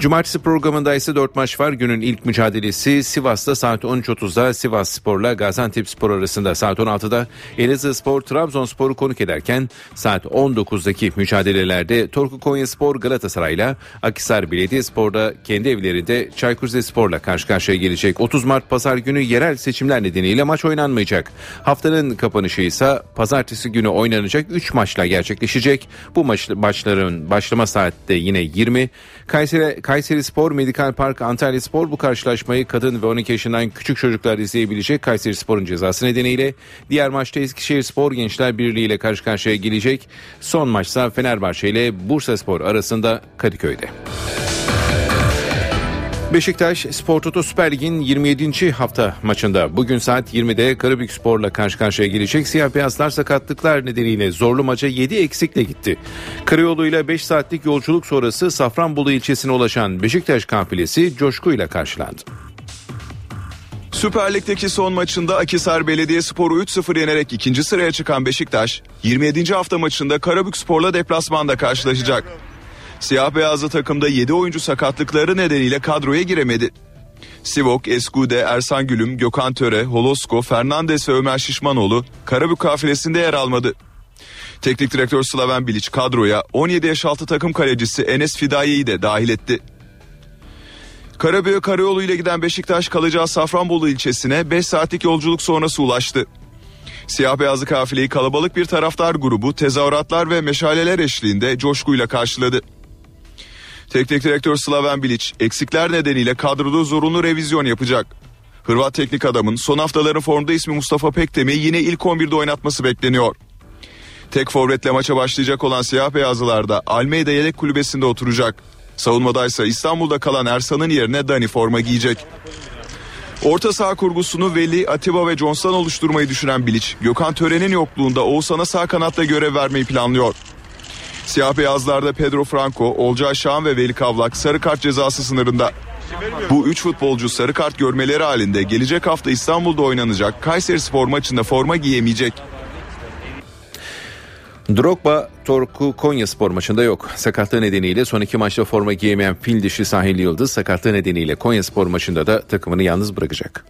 Cumartesi programında ise 4 maç var. Günün ilk mücadelesi Sivas'ta saat 13.30'da Sivas Spor'la Gaziantep Spor arasında saat 16'da Elazığ Spor Trabzonspor'u konuk ederken saat 19'daki mücadelelerde Torku Konya Spor Galatasaray'la Akhisar Belediyespor'da kendi evlerinde Çaykur Rizespor'la karşı karşıya gelecek. 30 Mart pazar günü yerel seçimler nedeniyle maç oynanmayacak. Haftanın kapanışı ise pazartesi günü oynanacak 3 maçla gerçekleşecek. Bu maç, maçların başlama saati de yine 20. Kayseri Kayseri Spor, Medikal Park, Antalya Spor bu karşılaşmayı kadın ve 12 yaşından küçük çocuklar izleyebilecek Kayseri Spor'un cezası nedeniyle. Diğer maçta Eskişehir Spor Gençler Birliği ile karşı karşıya gelecek. Son maçsa Fenerbahçe ile Bursa Spor arasında Kadıköy'de. Beşiktaş Spor Toto Süper Lig'in 27. hafta maçında bugün saat 20'de Karabük Spor'la karşı karşıya gelecek. Siyah beyazlar sakatlıklar nedeniyle zorlu maça 7 eksikle gitti. Karayolu ile 5 saatlik yolculuk sonrası Safranbolu ilçesine ulaşan Beşiktaş kafilesi coşkuyla karşılandı. Süper Lig'deki son maçında Akisar Belediyespor'u 3-0 yenerek ikinci sıraya çıkan Beşiktaş, 27. hafta maçında Karabük Spor'la deplasmanda karşılaşacak. Siyah beyazlı takımda 7 oyuncu sakatlıkları nedeniyle kadroya giremedi. Sivok, Eskude, Ersan Gülüm, Gökhan Töre, Holosko, Fernandes ve Ömer Şişmanoğlu Karabük kafilesinde yer almadı. Teknik direktör Slaven Bilic kadroya 17 yaş altı takım kalecisi Enes Fidaye'yi de dahil etti. Karabük Karayolu ile giden Beşiktaş kalacağı Safranbolu ilçesine 5 saatlik yolculuk sonrası ulaştı. Siyah beyazlı kafileyi kalabalık bir taraftar grubu tezahüratlar ve meşaleler eşliğinde coşkuyla karşıladı. Teknik direktör Slaven Bilic eksikler nedeniyle kadroda zorunlu revizyon yapacak. Hırvat teknik adamın son haftaların formda ismi Mustafa Pektem'i yine ilk 11'de oynatması bekleniyor. Tek forvetle maça başlayacak olan siyah beyazlılar da Almeyda yedek kulübesinde oturacak. Savunmadaysa İstanbul'da kalan Ersan'ın yerine Dani forma giyecek. Orta saha kurgusunu Veli, Atiba ve Johnston oluşturmayı düşünen Bilic, Gökhan Tören'in yokluğunda Oğuzhan'a sağ kanatta görev vermeyi planlıyor. Siyah beyazlarda Pedro Franco, Olcay Şahan ve Veli Kavlak sarı kart cezası sınırında. Bu üç futbolcu sarı kart görmeleri halinde gelecek hafta İstanbul'da oynanacak Kayseri Spor maçında forma giyemeyecek. Drogba Torku Konya spor maçında yok. Sakatlığı nedeniyle son iki maçta forma giyemeyen fil dişi sahil yıldız sakatlığı nedeniyle Konya spor maçında da takımını yalnız bırakacak.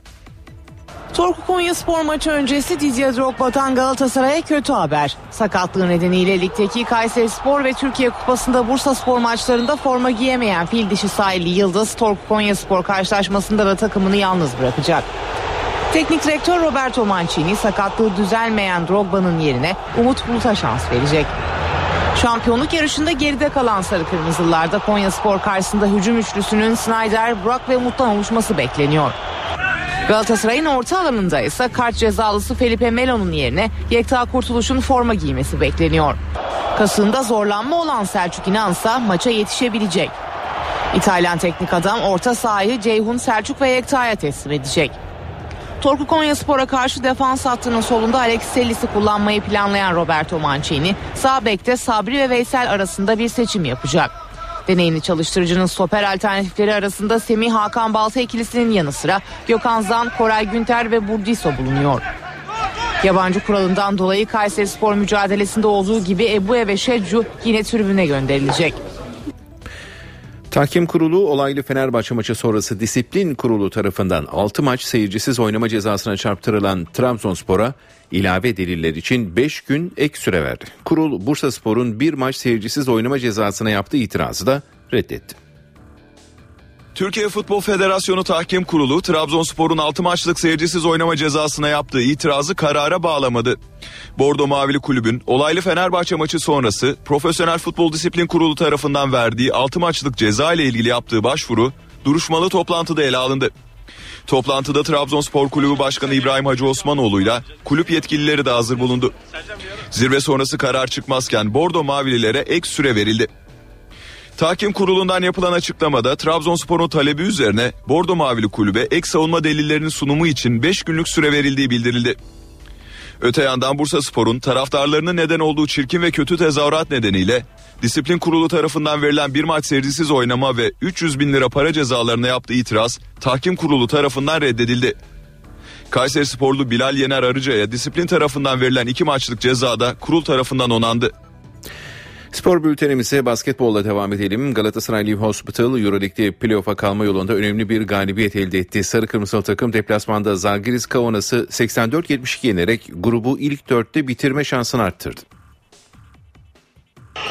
Torku Konya spor maçı öncesi Didier Drogba'dan Galatasaray'a kötü haber. Sakatlığı nedeniyle ligdeki Kayseri Spor ve Türkiye Kupası'nda Bursa Spor maçlarında forma giyemeyen fil dişi sahili Yıldız Torku Konya Spor karşılaşmasında da takımını yalnız bırakacak. Teknik direktör Roberto Mancini sakatlığı düzelmeyen Drogba'nın yerine Umut Bulut'a şans verecek. Şampiyonluk yarışında geride kalan Sarı Kırmızılarda Konya Spor karşısında hücum üçlüsünün Snyder, Burak ve Umut'tan oluşması bekleniyor. Galatasaray'ın orta alanında ise kart cezalısı Felipe Melo'nun yerine Yekta Kurtuluş'un forma giymesi bekleniyor. Kasığında zorlanma olan Selçuk İnansa maça yetişebilecek. İtalyan teknik adam orta sahayı Ceyhun Selçuk ve Yekta'ya teslim edecek. Torku Konya Spor'a karşı defans hattının solunda Alex Sellis'i kullanmayı planlayan Roberto Mancini, sağ bekte Sabri ve Veysel arasında bir seçim yapacak. Deneyimli çalıştırıcının stoper alternatifleri arasında Semih Hakan Balta ikilisinin yanı sıra Gökhan Zan, Koray Günter ve Burdiso bulunuyor. Yabancı kuralından dolayı Kayseri Spor mücadelesinde olduğu gibi Ebu'ye ve Şedcu yine tribüne gönderilecek. Tahkim Kurulu olaylı Fenerbahçe maçı sonrası disiplin kurulu tarafından 6 maç seyircisiz oynama cezasına çarptırılan Trabzonspor'a ilave deliller için 5 gün ek süre verdi. Kurul Bursa Spor'un bir maç seyircisiz oynama cezasına yaptığı itirazı da reddetti. Türkiye Futbol Federasyonu Tahkim Kurulu Trabzonspor'un 6 maçlık seyircisiz oynama cezasına yaptığı itirazı karara bağlamadı. Bordo Mavili Kulübün olaylı Fenerbahçe maçı sonrası Profesyonel Futbol Disiplin Kurulu tarafından verdiği 6 maçlık ceza ile ilgili yaptığı başvuru duruşmalı toplantıda ele alındı. Toplantıda Trabzonspor Kulübü Başkanı İbrahim Hacı Osmanoğlu ile kulüp yetkilileri de hazır bulundu. Zirve sonrası karar çıkmazken Bordo Mavililere ek süre verildi. Tahkim kurulundan yapılan açıklamada Trabzonspor'un talebi üzerine Bordo Mavili kulübe ek savunma delillerinin sunumu için 5 günlük süre verildiği bildirildi. Öte yandan Bursa Spor'un taraftarlarının neden olduğu çirkin ve kötü tezahürat nedeniyle disiplin kurulu tarafından verilen bir maç seyircisiz oynama ve 300 bin lira para cezalarına yaptığı itiraz tahkim kurulu tarafından reddedildi. Kayseri sporlu Bilal Yener Arıca'ya disiplin tarafından verilen iki maçlık cezada kurul tarafından onandı. Spor bültenimize basketbolla devam edelim. Galatasaray Live Hospital Euroleague'de playoff'a kalma yolunda önemli bir galibiyet elde etti. Sarı Kırmızı takım deplasmanda Zalgiris Kaunas'ı 84-72 yenerek grubu ilk dörtte bitirme şansını arttırdı.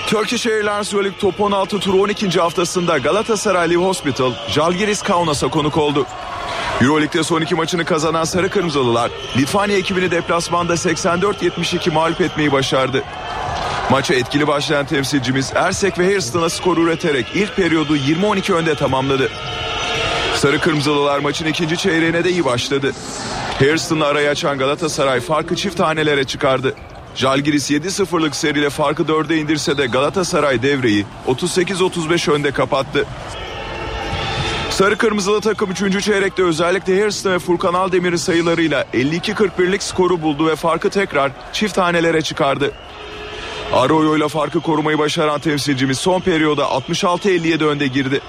Turkish Airlines Euroleague Top 16 turu 12. haftasında Galatasaray Live Hospital, Jalgiris Kaunas'a konuk oldu. Euroleague'de son iki maçını kazanan Sarı Kırmızılılar, Litvanya ekibini deplasmanda 84-72 mağlup etmeyi başardı. Maça etkili başlayan temsilcimiz Ersek ve Hairston'a skor üreterek ilk periyodu 20-12 önde tamamladı. Sarı Kırmızılılar maçın ikinci çeyreğine de iyi başladı. Hairston'la arayı açan Galatasaray farkı çift tanelere çıkardı. Jalgiris 7-0'lık seriyle farkı 4'e indirse de Galatasaray devreyi 38-35 önde kapattı. Sarı Kırmızılı takım 3. çeyrekte özellikle Hairston ve Furkan Aldemir'in sayılarıyla 52-41'lik skoru buldu ve farkı tekrar çift tanelere çıkardı. Arroyo ile farkı korumayı başaran temsilcimiz son periyoda 66-57 önde girdi.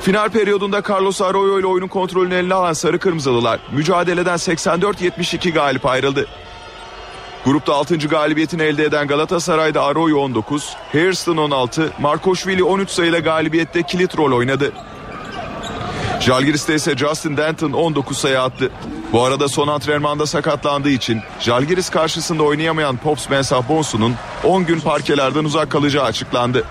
Final periyodunda Carlos Arroyo ile oyunun kontrolünü eline alan Sarı Kırmızılılar mücadeleden 84-72 galip ayrıldı. Grupta 6. galibiyetini elde eden Galatasaray'da Arroyo 19, Hairston 16, Markoşvili 13 sayıyla galibiyette kilit rol oynadı. Jalgiris'te ise Justin Denton 19 sayı attı. Bu arada son antrenmanda sakatlandığı için Jalgiris karşısında oynayamayan Pops Mensah Bonsu'nun 10 gün parkelerden uzak kalacağı açıklandı.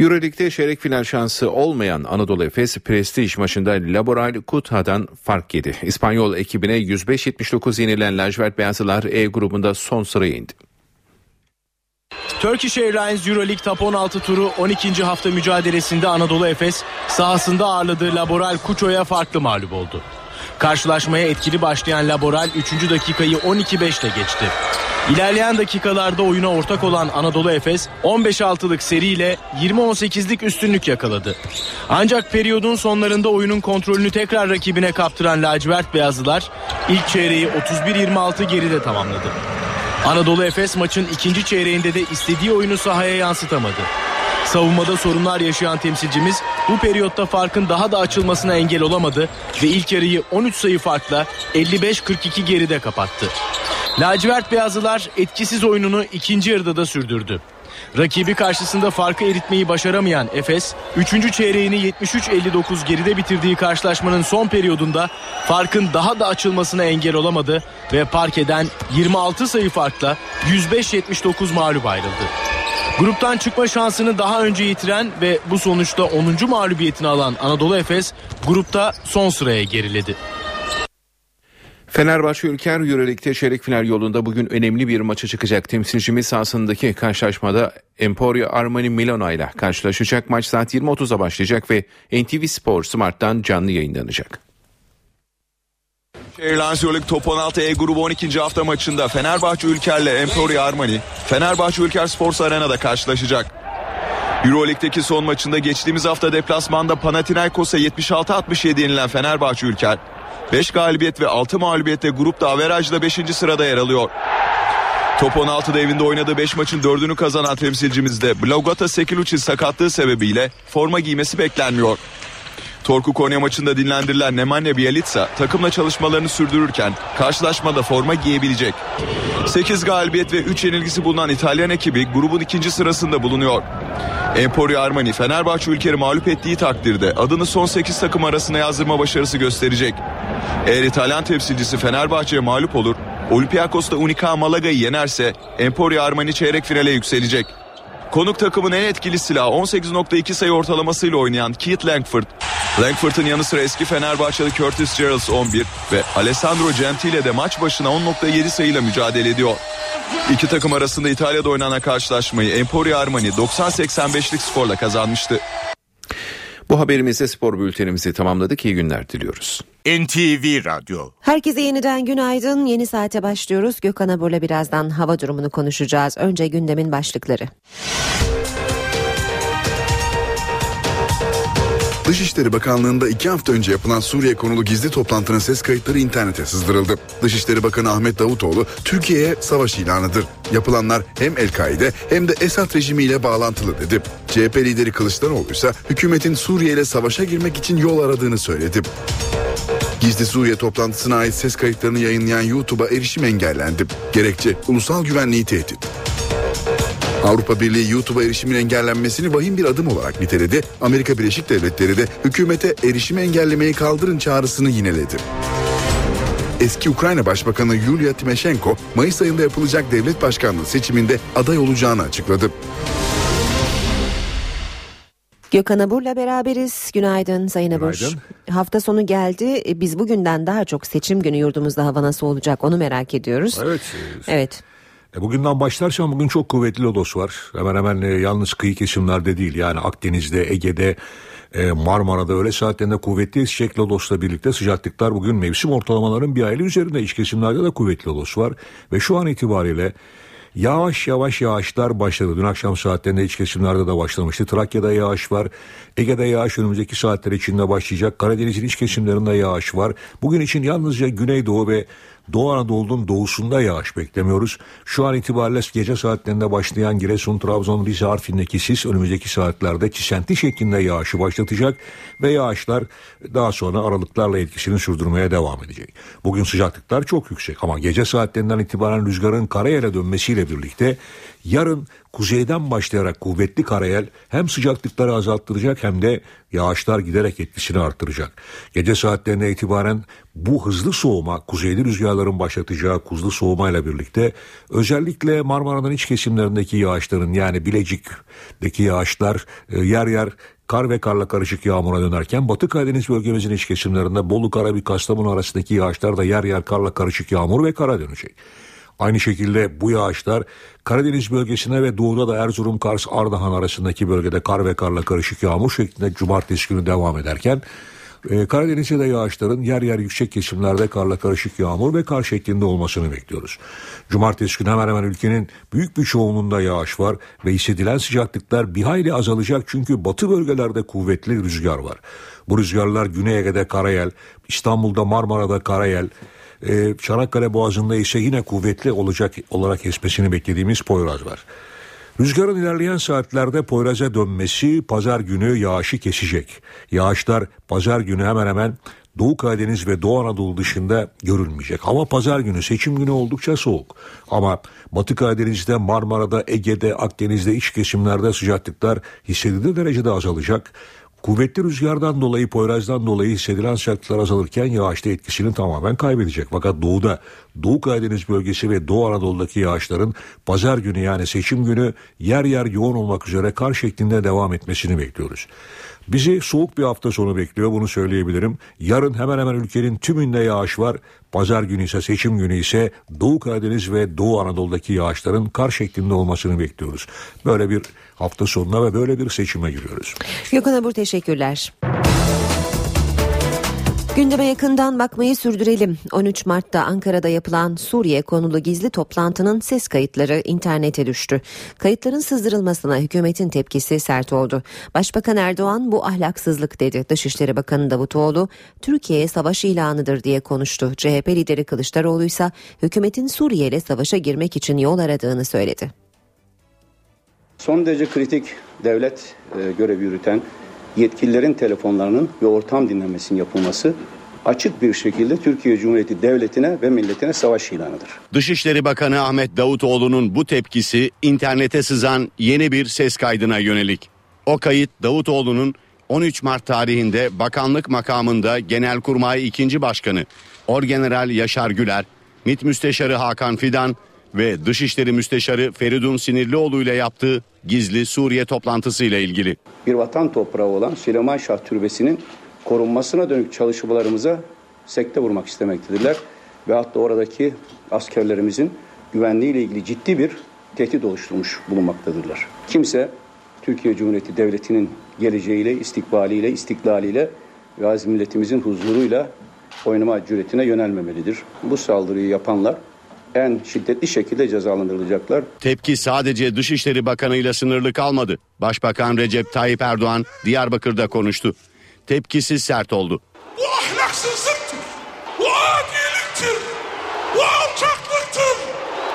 Euroleague'de çeyrek final şansı olmayan Anadolu Efes prestij maçında Laboral Kutha'dan fark yedi. İspanyol ekibine 105-79 yenilen lacivert beyazlılar E grubunda son sıraya indi. Turkish Airlines Euroleague Top 16 turu 12. hafta mücadelesinde Anadolu Efes sahasında ağırladığı Laboral Kuço'ya farklı mağlup oldu. Karşılaşmaya etkili başlayan Laboral 3. dakikayı 12-5 ile geçti. İlerleyen dakikalarda oyuna ortak olan Anadolu Efes 15-6'lık seriyle 20-18'lik üstünlük yakaladı. Ancak periyodun sonlarında oyunun kontrolünü tekrar rakibine kaptıran lacivert beyazlılar ilk çeyreği 31-26 geride tamamladı. Anadolu Efes maçın ikinci çeyreğinde de istediği oyunu sahaya yansıtamadı. Savunmada sorunlar yaşayan temsilcimiz bu periyotta farkın daha da açılmasına engel olamadı ve ilk yarıyı 13 sayı farkla 55-42 geride kapattı. Lacivert Beyazlılar etkisiz oyununu ikinci yarıda da sürdürdü. Rakibi karşısında farkı eritmeyi başaramayan Efes, 3. çeyreğini 73-59 geride bitirdiği karşılaşmanın son periyodunda farkın daha da açılmasına engel olamadı ve parkeden 26 sayı farkla 105-79 mağlup ayrıldı. Gruptan çıkma şansını daha önce yitiren ve bu sonuçta 10. mağlubiyetini alan Anadolu Efes grupta son sıraya geriledi. Fenerbahçe Ülker Euroleague'de çeyrek final yolunda bugün önemli bir maça çıkacak. Temsilcimiz sahasındaki karşılaşmada Emporio Armani Milano ile karşılaşacak. Maç saat 20.30'da başlayacak ve NTV Spor Smart'tan canlı yayınlanacak. Airlines Euroleague Top 16 E grubu 12. hafta maçında Fenerbahçe Ülker'le Emporio Armani, Fenerbahçe Ülker Sports Arena'da karşılaşacak. Euroleague'deki son maçında geçtiğimiz hafta deplasmanda Panathinaikos'a 76-67 yenilen Fenerbahçe Ülker, 5 galibiyet ve 6 mağlubiyetle grupta averajla 5. sırada yer alıyor. Top 16'da evinde oynadığı 5 maçın 4'ünü kazanan temsilcimizde Blogota Sekilucci sakatlığı sebebiyle forma giymesi beklenmiyor. Torku Konya maçında dinlendirilen Nemanja Bjelica takımla çalışmalarını sürdürürken karşılaşmada forma giyebilecek. 8 galibiyet ve 3 yenilgisi bulunan İtalyan ekibi grubun ikinci sırasında bulunuyor. Emporio Armani Fenerbahçe ülkeyi mağlup ettiği takdirde adını son 8 takım arasına yazdırma başarısı gösterecek. Eğer İtalyan temsilcisi Fenerbahçe'ye mağlup olur, Olympiakos da Unica Malaga'yı yenerse Emporio Armani çeyrek finale yükselecek. Konuk takımın en etkili silahı 18.2 sayı ortalamasıyla oynayan Keith Langford. Langford'un yanı sıra eski Fenerbahçeli Curtis Geralds 11 ve Alessandro Gentile de maç başına 10.7 sayıyla mücadele ediyor. İki takım arasında İtalya'da oynanan karşılaşmayı Emporio Armani 90-85'lik skorla kazanmıştı. Bu haberimizle spor bültenimizi tamamladık. İyi günler diliyoruz. NTV Radyo Herkese yeniden günaydın. Yeni saate başlıyoruz. Gökhan Abur'la birazdan hava durumunu konuşacağız. Önce gündemin başlıkları. Dışişleri Bakanlığı'nda iki hafta önce yapılan Suriye konulu gizli toplantının ses kayıtları internete sızdırıldı. Dışişleri Bakanı Ahmet Davutoğlu Türkiye'ye savaş ilanıdır. Yapılanlar hem El-Kaide hem de Esad rejimiyle bağlantılı dedi. CHP lideri Kılıçdaroğlu ise hükümetin Suriye ile savaşa girmek için yol aradığını söyledi. Gizli Suriye toplantısına ait ses kayıtlarını yayınlayan YouTube'a erişim engellendi. Gerekçe ulusal güvenliği tehdit. Avrupa Birliği YouTube'a erişimin engellenmesini vahim bir adım olarak niteledi. Amerika Birleşik Devletleri de hükümete erişimi engellemeyi kaldırın çağrısını yineledi. Eski Ukrayna Başbakanı Yulia Tymoshenko Mayıs ayında yapılacak devlet başkanlığı seçiminde aday olacağını açıkladı. Gökhan Abur'la beraberiz. Günaydın Sayın Abur. Günaydın. Hafta sonu geldi. Biz bugünden daha çok seçim günü yurdumuzda hava nasıl olacak onu merak ediyoruz. Evet. Evet. E, Bugünden başlarsam bugün çok kuvvetli lodos var. Hemen hemen e, yalnız kıyı kesimlerde değil yani Akdeniz'de, Ege'de, e, Marmara'da öyle saatlerinde kuvvetli esecek lodosla birlikte sıcaklıklar bugün mevsim ortalamaların bir aylık üzerinde. İç kesimlerde de kuvvetli lodos var. Ve şu an itibariyle Yavaş yavaş yağışlar başladı. Dün akşam saatlerinde iç kesimlerde de başlamıştı. Trakya'da yağış var. Ege'de yağış önümüzdeki saatler içinde başlayacak. Karadeniz'in iç kesimlerinde yağış var. Bugün için yalnızca Güneydoğu ve Doğu Anadolu'nun doğusunda yağış beklemiyoruz. Şu an itibariyle gece saatlerinde başlayan Giresun, Trabzon, Rize, Arfin'deki sis önümüzdeki saatlerde çisenti şeklinde yağışı başlatacak ve yağışlar daha sonra aralıklarla etkisini sürdürmeye devam edecek. Bugün sıcaklıklar çok yüksek ama gece saatlerinden itibaren rüzgarın karayele dönmesiyle birlikte yarın kuzeyden başlayarak kuvvetli karayel hem sıcaklıkları azalttıracak hem de yağışlar giderek etkisini arttıracak. Gece saatlerine itibaren bu hızlı soğuma, kuzeyli rüzgarların başlatacağı hızlı soğumayla birlikte özellikle Marmara'nın iç kesimlerindeki yağışların yani Bilecik'teki yağışlar e, yer yer kar ve karla karışık yağmura dönerken Batı Karadeniz bölgemizin iç kesimlerinde Bolu, Karabük, Kastamonu arasındaki yağışlar da yer yer karla karışık yağmur ve kara dönecek. Aynı şekilde bu yağışlar Karadeniz bölgesine ve doğuda da Erzurum, Kars, Ardahan arasındaki bölgede kar ve karla karışık yağmur şeklinde cumartesi günü devam ederken e, Karadeniz'de de yağışların yer yer yüksek kesimlerde karla karışık yağmur ve kar şeklinde olmasını bekliyoruz. Cumartesi günü hemen hemen ülkenin büyük bir çoğunluğunda yağış var ve hissedilen sıcaklıklar bir hayli azalacak çünkü batı bölgelerde kuvvetli rüzgar var. Bu rüzgarlar Güney Ege'de karayel, İstanbul'da Marmara'da karayel, ee, Çanakkale Boğazı'nda ise yine kuvvetli olacak olarak esmesini beklediğimiz Poyraz var. Rüzgarın ilerleyen saatlerde Poyraz'a dönmesi pazar günü yağışı kesecek. Yağışlar pazar günü hemen hemen Doğu Karadeniz ve Doğu Anadolu dışında görülmeyecek. Hava pazar günü seçim günü oldukça soğuk. Ama Batı Karadeniz'de, Marmara'da, Ege'de, Akdeniz'de iç kesimlerde sıcaklıklar hissedilir derecede azalacak. Kuvvetli rüzgardan dolayı, Poyraz'dan dolayı hissedilen sıcaklıklar azalırken yağışta etkisini tamamen kaybedecek. Fakat doğuda, Doğu Karadeniz bölgesi ve Doğu Anadolu'daki yağışların pazar günü yani seçim günü yer yer yoğun olmak üzere kar şeklinde devam etmesini bekliyoruz. Bizi soğuk bir hafta sonu bekliyor bunu söyleyebilirim. Yarın hemen hemen ülkenin tümünde yağış var. Pazar günü ise seçim günü ise Doğu Karadeniz ve Doğu Anadolu'daki yağışların kar şeklinde olmasını bekliyoruz. Böyle bir hafta sonuna ve böyle bir seçime giriyoruz. Gökhan Abur teşekkürler. Gündeme yakından bakmayı sürdürelim. 13 Mart'ta Ankara'da yapılan Suriye konulu gizli toplantının ses kayıtları internete düştü. Kayıtların sızdırılmasına hükümetin tepkisi sert oldu. Başbakan Erdoğan bu ahlaksızlık dedi. Dışişleri Bakanı Davutoğlu Türkiye'ye savaş ilanıdır diye konuştu. CHP lideri Kılıçdaroğlu ise hükümetin Suriye ile savaşa girmek için yol aradığını söyledi. Son derece kritik devlet e, görevi yürüten yetkililerin telefonlarının ve ortam dinlemesinin yapılması açık bir şekilde Türkiye Cumhuriyeti Devleti'ne ve milletine savaş ilanıdır. Dışişleri Bakanı Ahmet Davutoğlu'nun bu tepkisi internete sızan yeni bir ses kaydına yönelik. O kayıt Davutoğlu'nun 13 Mart tarihinde bakanlık makamında Genelkurmay 2. Başkanı Orgeneral Yaşar Güler, MİT Müsteşarı Hakan Fidan ve Dışişleri Müsteşarı Feridun Sinirlioğlu ile yaptığı gizli Suriye toplantısı ile ilgili. Bir vatan toprağı olan Süleyman Şah Türbesi'nin korunmasına dönük çalışmalarımıza sekte vurmak istemektedirler. Ve hatta oradaki askerlerimizin güvenliğiyle ilgili ciddi bir tehdit oluşturmuş bulunmaktadırlar. Kimse Türkiye Cumhuriyeti Devleti'nin geleceğiyle, istikbaliyle, istiklaliyle ve aziz milletimizin huzuruyla oynama cüretine yönelmemelidir. Bu saldırıyı yapanlar en şiddetli şekilde cezalandırılacaklar. Tepki sadece Dışişleri Bakanı ile sınırlı kalmadı. Başbakan Recep Tayyip Erdoğan Diyarbakır'da konuştu. Tepkisi sert oldu. Bu ahlaksızlıktır. Bu adiliktir. Bu alçaklıktır.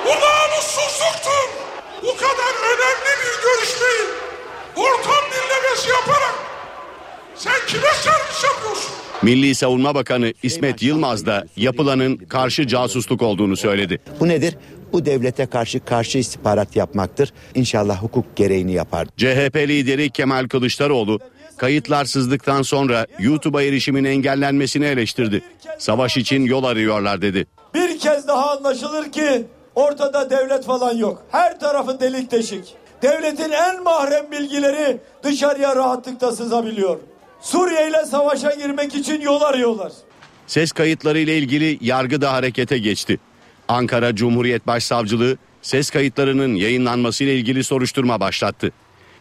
Bu namussuzluktur. Bu kadar önemli bir görüşmeyi ortam dinlemesi yaparak sen kime servis yapıyorsun? Milli Savunma Bakanı İsmet Yılmaz da yapılanın karşı casusluk olduğunu söyledi. Bu nedir? Bu devlete karşı karşı istihbarat yapmaktır. İnşallah hukuk gereğini yapar. CHP lideri Kemal Kılıçdaroğlu kayıtlar sızdıktan sonra YouTube'a erişimin engellenmesini eleştirdi. Savaş için yol arıyorlar dedi. Bir kez daha anlaşılır ki ortada devlet falan yok. Her tarafı delik deşik. Devletin en mahrem bilgileri dışarıya rahatlıkla sızabiliyor. Suriye ile savaşa girmek için yol arıyorlar. Ses kayıtları ile ilgili yargı da harekete geçti. Ankara Cumhuriyet Başsavcılığı ses kayıtlarının yayınlanması ile ilgili soruşturma başlattı.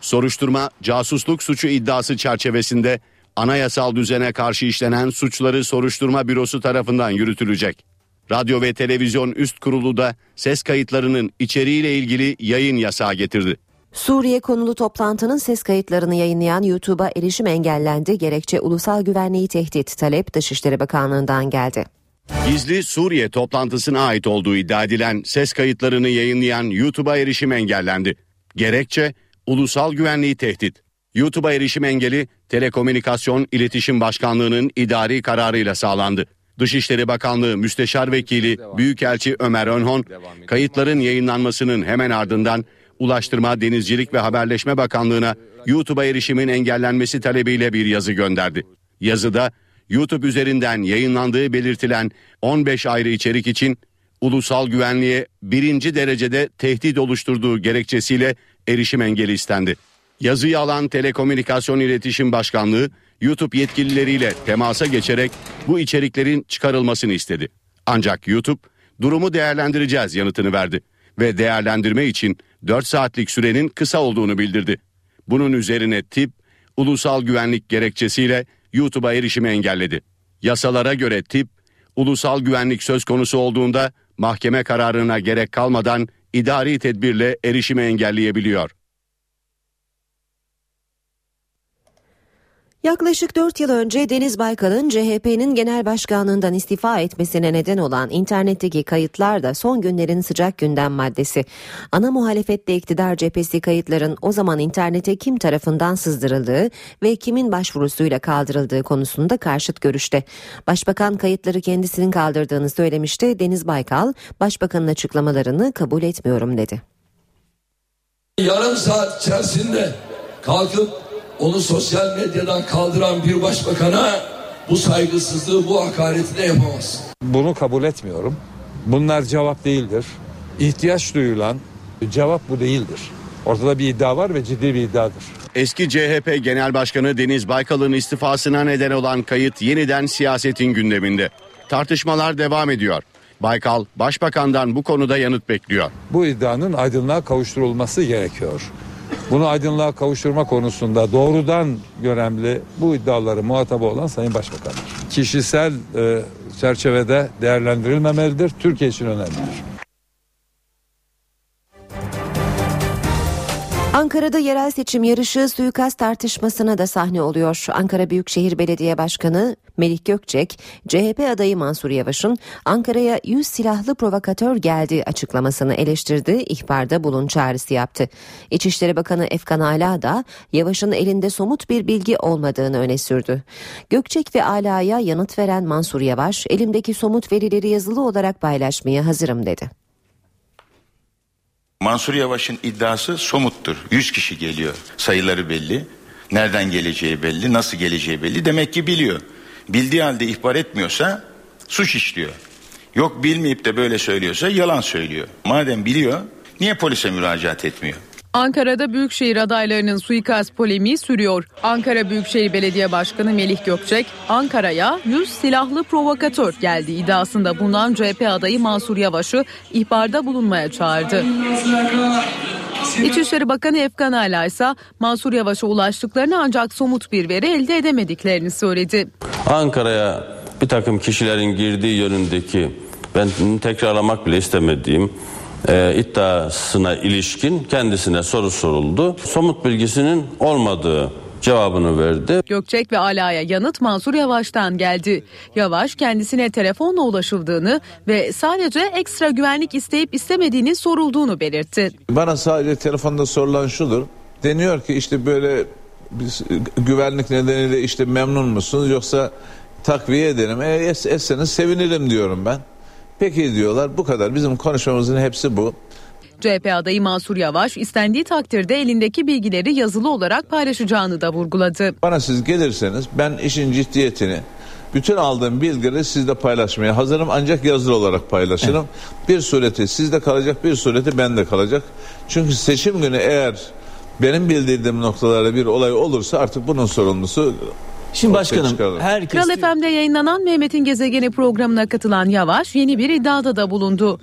Soruşturma casusluk suçu iddiası çerçevesinde anayasal düzene karşı işlenen suçları soruşturma bürosu tarafından yürütülecek. Radyo ve Televizyon Üst Kurulu da ses kayıtlarının içeriğiyle ilgili yayın yasağı getirdi. Suriye konulu toplantının ses kayıtlarını yayınlayan YouTube'a erişim engellendi. Gerekçe ulusal güvenliği tehdit talep Dışişleri Bakanlığı'ndan geldi. Gizli Suriye toplantısına ait olduğu iddia edilen ses kayıtlarını yayınlayan YouTube'a erişim engellendi. Gerekçe ulusal güvenliği tehdit. YouTube'a erişim engeli Telekomünikasyon İletişim Başkanlığı'nın idari kararıyla sağlandı. Dışişleri Bakanlığı Müsteşar Vekili Büyükelçi Ömer Önhon, kayıtların yayınlanmasının hemen ardından Ulaştırma, Denizcilik ve Haberleşme Bakanlığı'na YouTube'a erişimin engellenmesi talebiyle bir yazı gönderdi. Yazıda YouTube üzerinden yayınlandığı belirtilen 15 ayrı içerik için ulusal güvenliğe birinci derecede tehdit oluşturduğu gerekçesiyle erişim engeli istendi. Yazıyı alan Telekomünikasyon İletişim Başkanlığı YouTube yetkilileriyle temasa geçerek bu içeriklerin çıkarılmasını istedi. Ancak YouTube durumu değerlendireceğiz yanıtını verdi ve değerlendirme için 4 saatlik sürenin kısa olduğunu bildirdi. Bunun üzerine tip ulusal güvenlik gerekçesiyle YouTube'a erişimi engelledi. Yasalara göre tip ulusal güvenlik söz konusu olduğunda mahkeme kararına gerek kalmadan idari tedbirle erişimi engelleyebiliyor. Yaklaşık 4 yıl önce Deniz Baykal'ın CHP'nin genel başkanlığından istifa etmesine neden olan internetteki kayıtlar da son günlerin sıcak gündem maddesi. Ana muhalefette iktidar cephesi kayıtların o zaman internete kim tarafından sızdırıldığı ve kimin başvurusuyla kaldırıldığı konusunda karşıt görüşte. Başbakan kayıtları kendisinin kaldırdığını söylemişti. Deniz Baykal, başbakanın açıklamalarını kabul etmiyorum dedi. Yarım saat içerisinde kalkıp onu sosyal medyadan kaldıran bir başbakana bu saygısızlığı, bu hakareti de yapamaz. Bunu kabul etmiyorum. Bunlar cevap değildir. İhtiyaç duyulan cevap bu değildir. Ortada bir iddia var ve ciddi bir iddiadır. Eski CHP Genel Başkanı Deniz Baykal'ın istifasına neden olan kayıt yeniden siyasetin gündeminde. Tartışmalar devam ediyor. Baykal, Başbakan'dan bu konuda yanıt bekliyor. Bu iddianın aydınlığa kavuşturulması gerekiyor. Bunu aydınlığa kavuşturma konusunda doğrudan görevli bu iddiaları muhatabı olan Sayın Başbakan'dır. Kişisel e, çerçevede değerlendirilmemelidir. Türkiye için önemlidir. Ankara'da yerel seçim yarışı suikast tartışmasına da sahne oluyor. Ankara Büyükşehir Belediye Başkanı Melih Gökçek, CHP adayı Mansur Yavaş'ın Ankara'ya 100 silahlı provokatör geldi açıklamasını eleştirdi, ihbarda bulun çağrısı yaptı. İçişleri Bakanı Efkan Ala da Yavaş'ın elinde somut bir bilgi olmadığını öne sürdü. Gökçek ve Ala'ya yanıt veren Mansur Yavaş, elimdeki somut verileri yazılı olarak paylaşmaya hazırım dedi. Mansur Yavaş'ın iddiası somuttur. 100 kişi geliyor. Sayıları belli. Nereden geleceği belli, nasıl geleceği belli. Demek ki biliyor. Bildiği halde ihbar etmiyorsa suç işliyor. Yok bilmeyip de böyle söylüyorsa yalan söylüyor. Madem biliyor niye polise müracaat etmiyor? Ankara'da Büyükşehir adaylarının suikast polemiği sürüyor. Ankara Büyükşehir Belediye Başkanı Melih Gökçek, Ankara'ya 100 silahlı provokatör geldi iddiasında bulunan CHP adayı Mansur Yavaş'ı ihbarda bulunmaya çağırdı. İçişleri Bakanı Efkan Ala ise Mansur Yavaş'a ulaştıklarını ancak somut bir veri elde edemediklerini söyledi. Ankara'ya bir takım kişilerin girdiği yönündeki ben tekrarlamak bile istemediğim e, iddiasına ilişkin kendisine soru soruldu. Somut bilgisinin olmadığı cevabını verdi. Gökçek ve Ala'ya yanıt Mansur Yavaş'tan geldi. Yavaş kendisine telefonla ulaşıldığını ve sadece ekstra güvenlik isteyip istemediğini sorulduğunu belirtti. Bana sadece telefonda sorulan şudur. Deniyor ki işte böyle biz güvenlik nedeniyle işte memnun musunuz yoksa takviye edelim. E, es, etseniz sevinirim diyorum ben. Peki diyorlar bu kadar bizim konuşmamızın hepsi bu. CHP adayı Mansur Yavaş istendiği takdirde elindeki bilgileri yazılı olarak paylaşacağını da vurguladı. Bana siz gelirseniz ben işin ciddiyetini bütün aldığım bilgileri sizle paylaşmaya hazırım ancak yazılı olarak paylaşırım. Bir sureti sizde kalacak bir sureti bende kalacak. Çünkü seçim günü eğer benim bildirdiğim noktalarda bir olay olursa artık bunun sorumlusu Şimdi başkanım herkes... Kral FM'de yayınlanan Mehmet'in Gezegeni programına katılan Yavaş yeni bir iddiada da bulundu.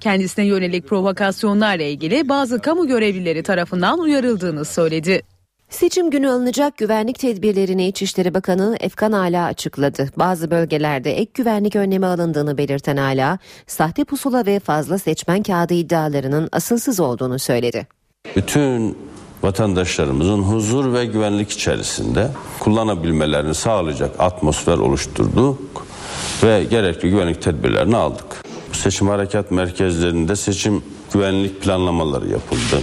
Kendisine yönelik provokasyonlarla ilgili bazı kamu görevlileri tarafından uyarıldığını söyledi. Seçim günü alınacak güvenlik tedbirlerini İçişleri Bakanı Efkan Ala açıkladı. Bazı bölgelerde ek güvenlik önlemi alındığını belirten Ala, sahte pusula ve fazla seçmen kağıdı iddialarının asılsız olduğunu söyledi. Bütün vatandaşlarımızın huzur ve güvenlik içerisinde kullanabilmelerini sağlayacak atmosfer oluşturduk ve gerekli güvenlik tedbirlerini aldık. Seçim harekat merkezlerinde seçim güvenlik planlamaları yapıldı.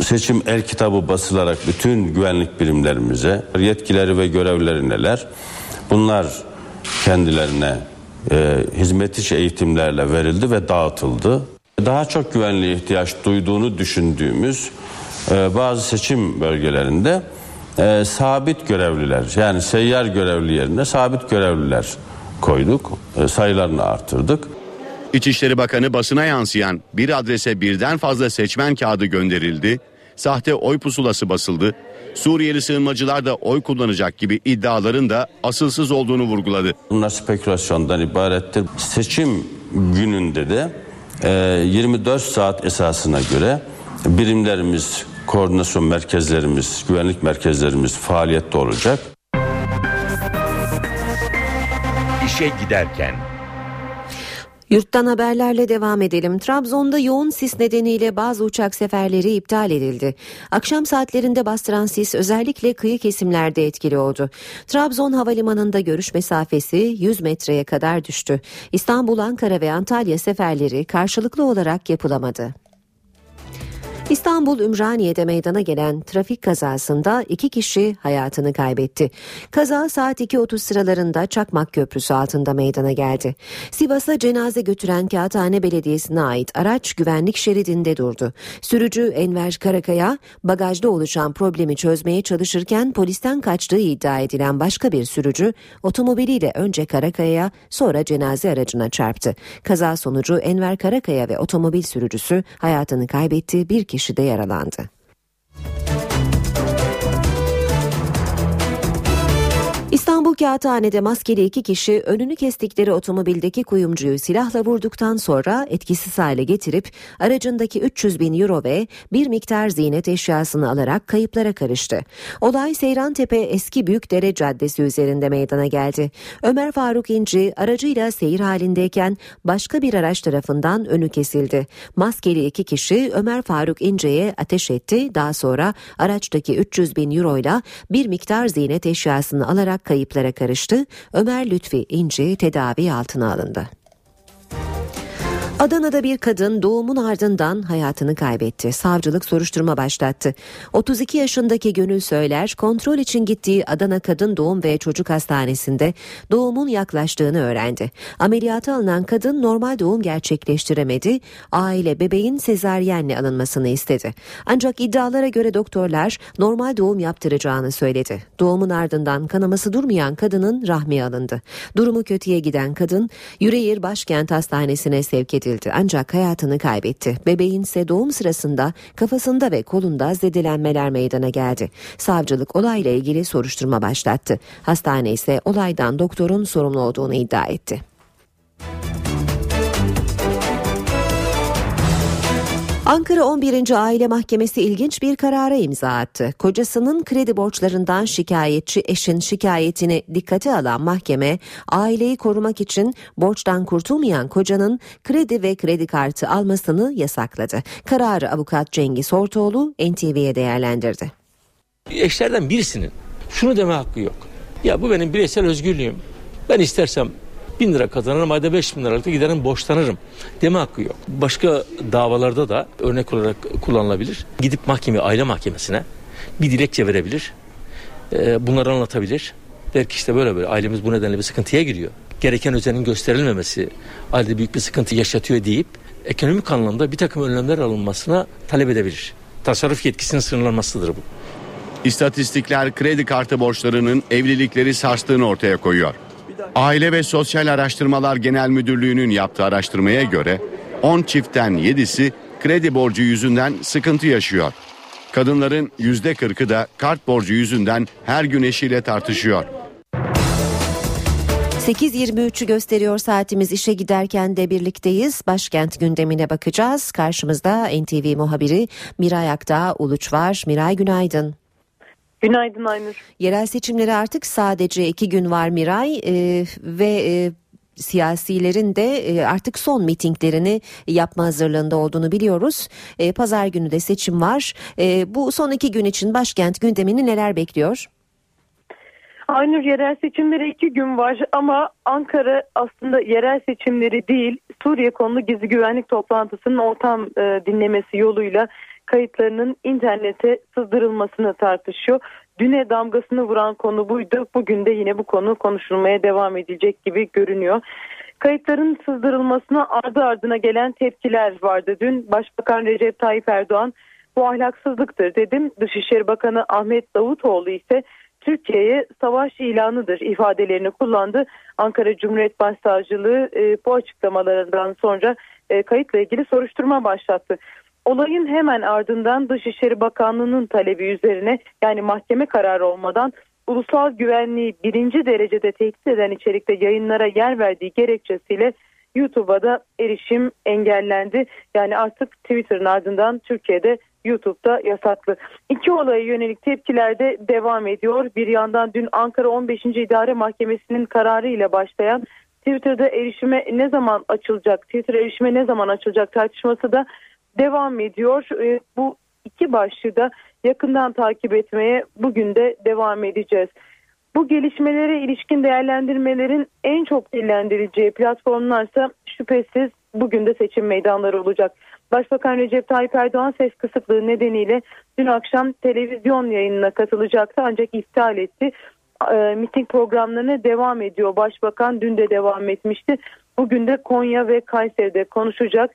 Seçim el kitabı basılarak bütün güvenlik birimlerimize yetkileri ve görevleri neler? Bunlar kendilerine e, hizmet içi eğitimlerle verildi ve dağıtıldı. Daha çok güvenliğe ihtiyaç duyduğunu düşündüğümüz e, bazı seçim bölgelerinde e, sabit görevliler yani seyyar görevli yerine sabit görevliler koyduk. E, sayılarını artırdık. İçişleri Bakanı basına yansıyan bir adrese birden fazla seçmen kağıdı gönderildi, sahte oy pusulası basıldı, Suriyeli sığınmacılar da oy kullanacak gibi iddiaların da asılsız olduğunu vurguladı. Bunlar spekülasyondan ibarettir. Seçim gününde de e, 24 saat esasına göre birimlerimiz, koordinasyon merkezlerimiz, güvenlik merkezlerimiz faaliyette olacak. İşe giderken Yurttan haberlerle devam edelim. Trabzon'da yoğun sis nedeniyle bazı uçak seferleri iptal edildi. Akşam saatlerinde bastıran sis özellikle kıyı kesimlerde etkili oldu. Trabzon Havalimanı'nda görüş mesafesi 100 metreye kadar düştü. İstanbul, Ankara ve Antalya seferleri karşılıklı olarak yapılamadı. İstanbul Ümraniye'de meydana gelen trafik kazasında iki kişi hayatını kaybetti. Kaza saat 2.30 sıralarında Çakmak Köprüsü altında meydana geldi. Sivas'a cenaze götüren Kağıthane Belediyesi'ne ait araç güvenlik şeridinde durdu. Sürücü Enver Karakaya bagajda oluşan problemi çözmeye çalışırken polisten kaçtığı iddia edilen başka bir sürücü otomobiliyle önce Karakaya'ya sonra cenaze aracına çarptı. Kaza sonucu Enver Karakaya ve otomobil sürücüsü hayatını kaybetti. Bir kişi de yaralandı. Kağıthane'de maskeli iki kişi önünü kestikleri otomobildeki kuyumcuyu silahla vurduktan sonra etkisiz hale getirip aracındaki 300 bin euro ve bir miktar ziynet eşyasını alarak kayıplara karıştı. Olay Seyrantepe Eski Büyükdere Caddesi üzerinde meydana geldi. Ömer Faruk İnci aracıyla seyir halindeyken başka bir araç tarafından önü kesildi. Maskeli iki kişi Ömer Faruk İnce'ye ateş etti. Daha sonra araçtaki 300 bin euro ile bir miktar ziynet eşyasını alarak kayıplara karıştı. Ömer Lütfi İnci tedavi altına alındı. Adana'da bir kadın doğumun ardından hayatını kaybetti. Savcılık soruşturma başlattı. 32 yaşındaki Gönül Söyler kontrol için gittiği Adana Kadın Doğum ve Çocuk Hastanesi'nde doğumun yaklaştığını öğrendi. Ameliyata alınan kadın normal doğum gerçekleştiremedi. Aile bebeğin sezaryenle alınmasını istedi. Ancak iddialara göre doktorlar normal doğum yaptıracağını söyledi. Doğumun ardından kanaması durmayan kadının rahmi alındı. Durumu kötüye giden kadın Yüreğir Başkent Hastanesi'ne sevk edildi edildi ancak hayatını kaybetti. Bebeğin ise doğum sırasında kafasında ve kolunda zedelenmeler meydana geldi. Savcılık olayla ilgili soruşturma başlattı. Hastane ise olaydan doktorun sorumlu olduğunu iddia etti. Ankara 11. Aile Mahkemesi ilginç bir karara imza attı. Kocasının kredi borçlarından şikayetçi eşin şikayetini dikkate alan mahkeme, aileyi korumak için borçtan kurtulmayan kocanın kredi ve kredi kartı almasını yasakladı. Kararı avukat Cengiz Ortoğlu NTV'ye değerlendirdi. Eşlerden birisinin şunu deme hakkı yok. Ya bu benim bireysel özgürlüğüm. Ben istersem bin lira kazanırım ayda beş bin liralık giderim borçlanırım deme hakkı yok. Başka davalarda da örnek olarak kullanılabilir. Gidip mahkeme aile mahkemesine bir dilekçe verebilir. E, bunları anlatabilir. Der ki işte böyle böyle ailemiz bu nedenle bir sıkıntıya giriyor. Gereken özenin gösterilmemesi ailede büyük bir sıkıntı yaşatıyor deyip ekonomik anlamda bir takım önlemler alınmasına talep edebilir. Tasarruf yetkisinin sınırlanmasıdır bu. İstatistikler kredi kartı borçlarının evlilikleri sarstığını ortaya koyuyor. Aile ve Sosyal Araştırmalar Genel Müdürlüğü'nün yaptığı araştırmaya göre 10 çiftten 7'si kredi borcu yüzünden sıkıntı yaşıyor. Kadınların %40'ı da kart borcu yüzünden her gün eşiyle tartışıyor. 8.23'ü gösteriyor saatimiz işe giderken de birlikteyiz. Başkent gündemine bakacağız. Karşımızda NTV muhabiri Miray Akdağ Uluç var. Miray günaydın. Günaydın Aynur. Yerel seçimleri artık sadece iki gün var Miray e, ve e, siyasilerin de e, artık son mitinglerini yapma hazırlığında olduğunu biliyoruz. E, Pazar günü de seçim var. E, bu son iki gün için başkent gündemini neler bekliyor? Aynur yerel seçimleri iki gün var ama Ankara aslında yerel seçimleri değil Suriye konulu gizli güvenlik toplantısının ortam e, dinlemesi yoluyla kayıtlarının internete sızdırılmasını tartışıyor. Düne damgasını vuran konu buydu. Bugün de yine bu konu konuşulmaya devam edilecek gibi görünüyor. Kayıtların sızdırılmasına ardı ardına gelen tepkiler vardı. Dün Başbakan Recep Tayyip Erdoğan bu ahlaksızlıktır dedim. Dışişleri Bakanı Ahmet Davutoğlu ise Türkiye'ye savaş ilanıdır ifadelerini kullandı. Ankara Cumhuriyet Başsavcılığı e, bu açıklamalarından sonra e, kayıtla ilgili soruşturma başlattı. Olayın hemen ardından Dışişleri Bakanlığı'nın talebi üzerine yani mahkeme kararı olmadan ulusal güvenliği birinci derecede tehdit eden içerikte yayınlara yer verdiği gerekçesiyle YouTube'a da erişim engellendi. Yani artık Twitter'ın ardından Türkiye'de YouTube'da yasaklı. İki olaya yönelik tepkiler de devam ediyor. Bir yandan dün Ankara 15. İdare Mahkemesi'nin kararı ile başlayan Twitter'da erişime ne zaman açılacak, Twitter erişime ne zaman açılacak tartışması da devam ediyor. E, bu iki başlığı da yakından takip etmeye bugün de devam edeceğiz. Bu gelişmelere ilişkin değerlendirmelerin en çok dillendirileceği platformlarsa şüphesiz bugün de seçim meydanları olacak. Başbakan Recep Tayyip Erdoğan ses kısıklığı nedeniyle dün akşam televizyon yayınına katılacaktı ancak iptal etti. E, miting programlarına devam ediyor. Başbakan dün de devam etmişti. Bugün de Konya ve Kayseri'de konuşacak.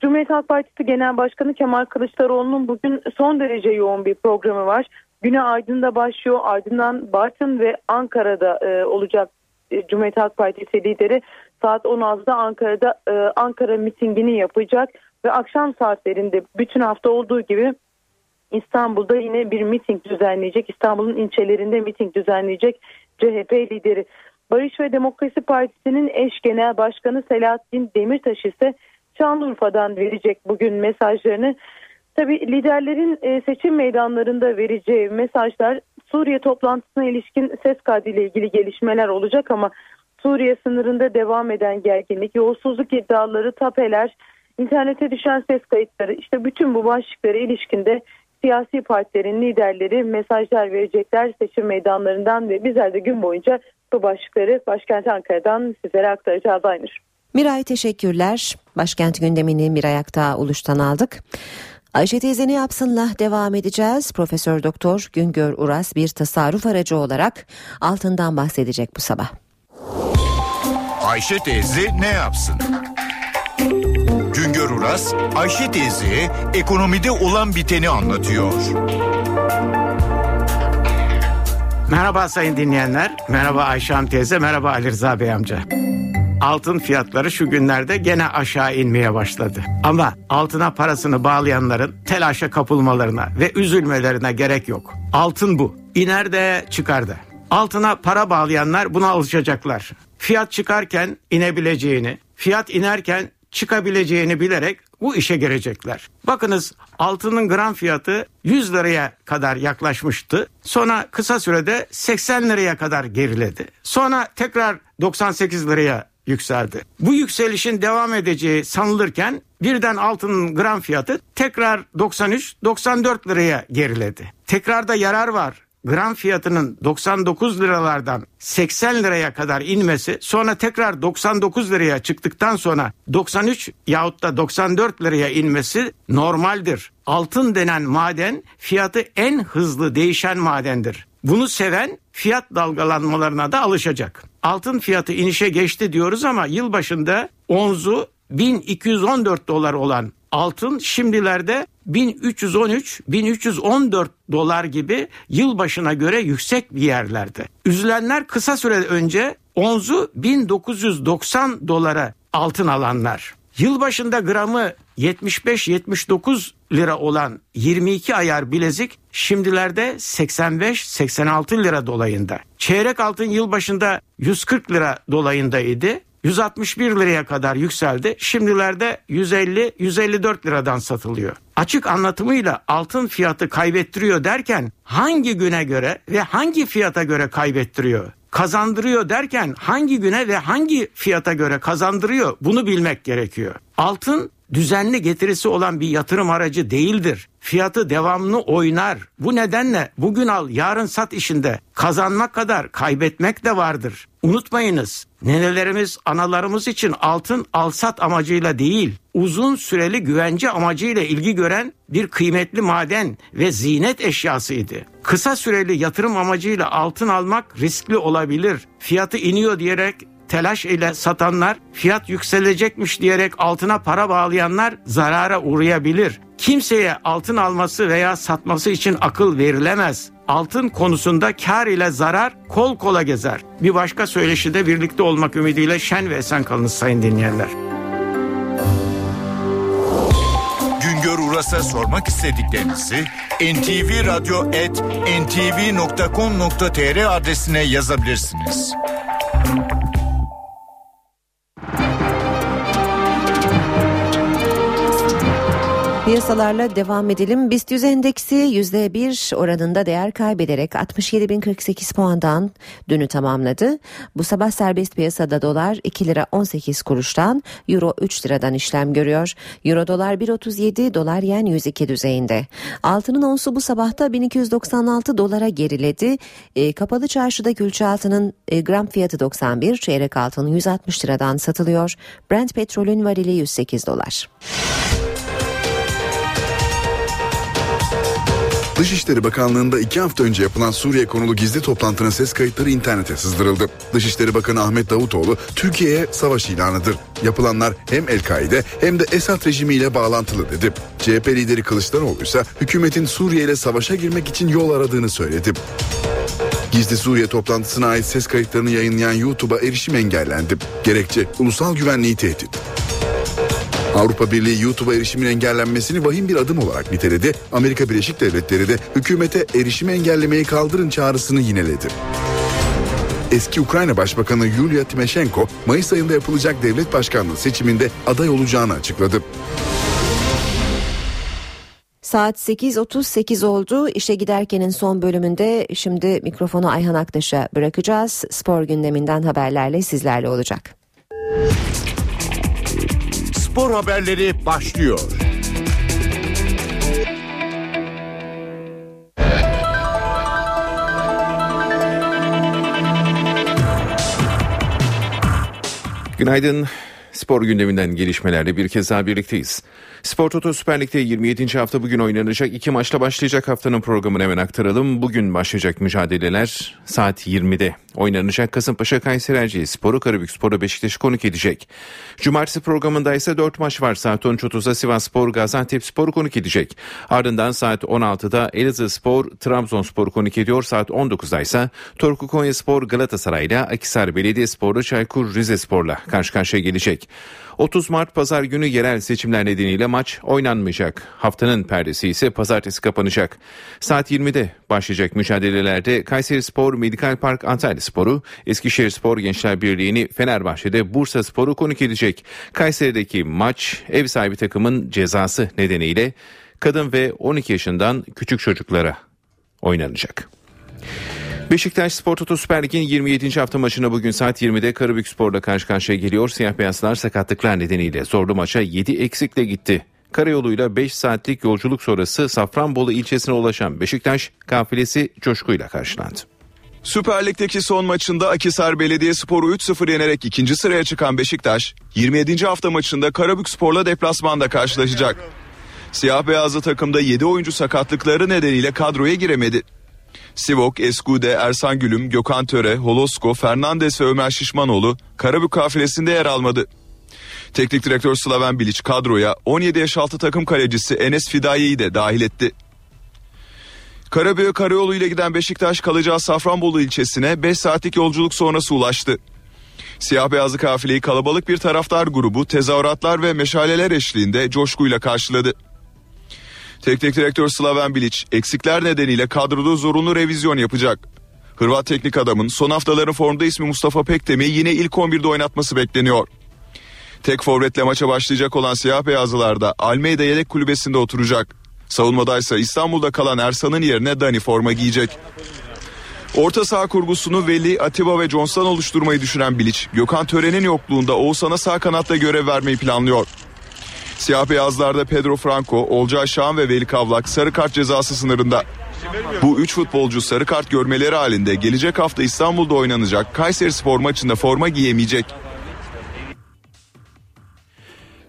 Cumhuriyet Halk Partisi Genel Başkanı Kemal Kılıçdaroğlu'nun bugün son derece yoğun bir programı var. Güne Aydın'da başlıyor. Ardından Bartın ve Ankara'da e, olacak e, Cumhuriyet Halk Partisi lideri saat 16'da Ankara'da e, Ankara mitingini yapacak ve akşam saatlerinde bütün hafta olduğu gibi İstanbul'da yine bir miting düzenleyecek. İstanbul'un ilçelerinde miting düzenleyecek CHP lideri. Barış ve Demokrasi Partisi'nin eş genel başkanı Selahattin Demirtaş ise Şanlıurfa'dan verecek bugün mesajlarını. Tabi liderlerin e, seçim meydanlarında vereceği mesajlar Suriye toplantısına ilişkin ses kaydıyla ilgili gelişmeler olacak ama Suriye sınırında devam eden gerginlik, yolsuzluk iddiaları, tapeler, internete düşen ses kayıtları işte bütün bu başlıklara ilişkinde siyasi partilerin liderleri mesajlar verecekler seçim meydanlarından ve bizler de gün boyunca bu başlıkları başkent Ankara'dan sizlere aktaracağız Aynur. Miray teşekkürler. Başkent gündemini Miray Aktağ Uluş'tan aldık. Ayşe teyze ne yapsınla devam edeceğiz. Profesör Doktor Güngör Uras bir tasarruf aracı olarak altından bahsedecek bu sabah. Ayşe teyze ne yapsın? Güngör Uras, Ayşe teyze ekonomide olan biteni anlatıyor. Merhaba sayın dinleyenler, merhaba Ayşe Hanım teyze, merhaba Ali Rıza Bey amca. Altın fiyatları şu günlerde gene aşağı inmeye başladı. Ama altına parasını bağlayanların telaşa kapılmalarına ve üzülmelerine gerek yok. Altın bu. İner de çıkar da. Altına para bağlayanlar buna alışacaklar. Fiyat çıkarken inebileceğini, fiyat inerken çıkabileceğini bilerek bu işe girecekler. Bakınız altının gram fiyatı 100 liraya kadar yaklaşmıştı. Sonra kısa sürede 80 liraya kadar geriledi. Sonra tekrar 98 liraya yükseldi. Bu yükselişin devam edeceği sanılırken birden altının gram fiyatı tekrar 93-94 liraya geriledi. Tekrarda yarar var gram fiyatının 99 liralardan 80 liraya kadar inmesi sonra tekrar 99 liraya çıktıktan sonra 93 yahut da 94 liraya inmesi normaldir. Altın denen maden fiyatı en hızlı değişen madendir. Bunu seven fiyat dalgalanmalarına da alışacak. Altın fiyatı inişe geçti diyoruz ama yılbaşında onzu 1214 dolar olan altın şimdilerde 1313-1314 dolar gibi yılbaşına göre yüksek bir yerlerde. Üzülenler kısa süre önce onzu 1990 dolara altın alanlar. Yılbaşında gramı 75-79 lira olan 22 ayar bilezik şimdilerde 85-86 lira dolayında. Çeyrek altın yılbaşında 140 lira dolayındaydı. 161 liraya kadar yükseldi. Şimdilerde 150-154 liradan satılıyor. Açık anlatımıyla altın fiyatı kaybettiriyor derken hangi güne göre ve hangi fiyata göre kaybettiriyor? Kazandırıyor derken hangi güne ve hangi fiyata göre kazandırıyor bunu bilmek gerekiyor. Altın düzenli getirisi olan bir yatırım aracı değildir. Fiyatı devamlı oynar. Bu nedenle bugün al yarın sat işinde kazanmak kadar kaybetmek de vardır. Unutmayınız nenelerimiz analarımız için altın alsat amacıyla değil uzun süreli güvence amacıyla ilgi gören bir kıymetli maden ve zinet eşyasıydı. Kısa süreli yatırım amacıyla altın almak riskli olabilir. Fiyatı iniyor diyerek telaş ile satanlar, fiyat yükselecekmiş diyerek altına para bağlayanlar zarara uğrayabilir. Kimseye altın alması veya satması için akıl verilemez. Altın konusunda kar ile zarar kol kola gezer. Bir başka söyleşide birlikte olmak ümidiyle şen ve esen kalınız sayın dinleyenler. Güngör Uras'a sormak istediklerinizi ntvradio.ntv.com.tr adresine yazabilirsiniz. Piyasalarla devam edelim. BIST 100 endeksi %1 oranında değer kaybederek 67.048 puandan dünü tamamladı. Bu sabah serbest piyasada dolar 2 lira 18 kuruştan, euro 3 liradan işlem görüyor. Euro dolar 1.37, dolar yen 102 düzeyinde. Altının onsu bu sabahta 1296 dolara geriledi. E, kapalı çarşıda külçe altının e, gram fiyatı 91, çeyrek altın 160 liradan satılıyor. Brent petrolün varili 108 dolar. Dışişleri Bakanlığı'nda iki hafta önce yapılan Suriye konulu gizli toplantının ses kayıtları internete sızdırıldı. Dışişleri Bakanı Ahmet Davutoğlu Türkiye'ye savaş ilanıdır. Yapılanlar hem El-Kaide hem de Esad rejimiyle bağlantılı dedi. CHP lideri Kılıçdaroğlu ise hükümetin Suriye ile savaşa girmek için yol aradığını söyledi. Gizli Suriye toplantısına ait ses kayıtlarını yayınlayan YouTube'a erişim engellendi. Gerekçe ulusal güvenliği tehdit. Avrupa Birliği YouTube'a erişimin engellenmesini vahim bir adım olarak niteledi. Amerika Birleşik Devletleri de hükümete erişimi engellemeyi kaldırın çağrısını yineledi. Eski Ukrayna Başbakanı Yulia Timoshenko, Mayıs ayında yapılacak devlet başkanlığı seçiminde aday olacağını açıkladı. Saat 8.38 oldu. İşe giderkenin son bölümünde şimdi mikrofonu Ayhan Aktaş'a bırakacağız. Spor gündeminden haberlerle sizlerle olacak. Spor haberleri başlıyor. Günaydın. Spor gündeminden gelişmelerle bir kez daha birlikteyiz. Spor Toto Süper Lig'de 27. hafta bugün oynanacak. iki maçla başlayacak haftanın programını hemen aktaralım. Bugün başlayacak mücadeleler saat 20'de oynanacak. Kasımpaşa Kayseri Erciye Sporu Karabük Sporu Beşiktaş'ı konuk edecek. Cumartesi programında ise 4 maç var. Saat 13.30'da Sivas Spor Gaziantep Sporu konuk edecek. Ardından saat 16'da Elazığ Spor Trabzonspor konuk ediyor. Saat 19'da ise Torku Konya Spor Galatasaray ile Akisar Belediye Sporu Çaykur Rizespor'la karşı karşıya gelecek. 30 Mart pazar günü yerel seçimler nedeniyle maç oynanmayacak. Haftanın perdesi ise pazartesi kapanacak. Saat 20'de başlayacak mücadelelerde Kayseri Spor, Medikal Park Antalya Sporu, Eskişehir Spor Gençler Birliği'ni Fenerbahçe'de Bursa Sporu konuk edecek. Kayseri'deki maç ev sahibi takımın cezası nedeniyle kadın ve 12 yaşından küçük çocuklara oynanacak. Beşiktaş Spor Toto Süper Lig'in 27. hafta maçına bugün saat 20'de Karabük Spor'la karşı karşıya geliyor. Siyah beyazlar sakatlıklar nedeniyle zorlu maça 7 eksikle gitti. Karayoluyla 5 saatlik yolculuk sonrası Safranbolu ilçesine ulaşan Beşiktaş kafilesi coşkuyla karşılandı. Süper Lig'deki son maçında Akisar Belediyespor'u 3-0 yenerek ikinci sıraya çıkan Beşiktaş, 27. hafta maçında Karabük Spor'la deplasmanda karşılaşacak. Siyah beyazlı takımda 7 oyuncu sakatlıkları nedeniyle kadroya giremedi. Sivok, Eskude, Ersan Gülüm, Gökhan Töre, Holosko, Fernandes ve Ömer Şişmanoğlu Karabük kafilesinde yer almadı. Teknik direktör Slaven Bilic kadroya 17 yaş altı takım kalecisi Enes Fidaye'yi de dahil etti. Karabük karayolu ile giden Beşiktaş kalacağı Safranbolu ilçesine 5 saatlik yolculuk sonrası ulaştı. Siyah beyazlı kafileyi kalabalık bir taraftar grubu tezahüratlar ve meşaleler eşliğinde coşkuyla karşıladı. Teknik direktör Slaven Bilic eksikler nedeniyle kadroda zorunlu revizyon yapacak. Hırvat teknik adamın son haftaların formda ismi Mustafa Pektem'i yine ilk 11'de oynatması bekleniyor. Tek forvetle maça başlayacak olan siyah beyazlılar da Almeyda yedek kulübesinde oturacak. Savunmadaysa İstanbul'da kalan Ersan'ın yerine Dani forma giyecek. Orta saha kurgusunu Veli, Atiba ve Johns'tan oluşturmayı düşünen Bilic, Gökhan Tören'in yokluğunda Oğuzhan'a sağ kanatta görev vermeyi planlıyor. Siyah beyazlarda Pedro Franco, Olcay Şahan ve Veli Kavlak sarı kart cezası sınırında. Bu üç futbolcu sarı kart görmeleri halinde gelecek hafta İstanbul'da oynanacak Kayseri Spor maçında forma giyemeyecek.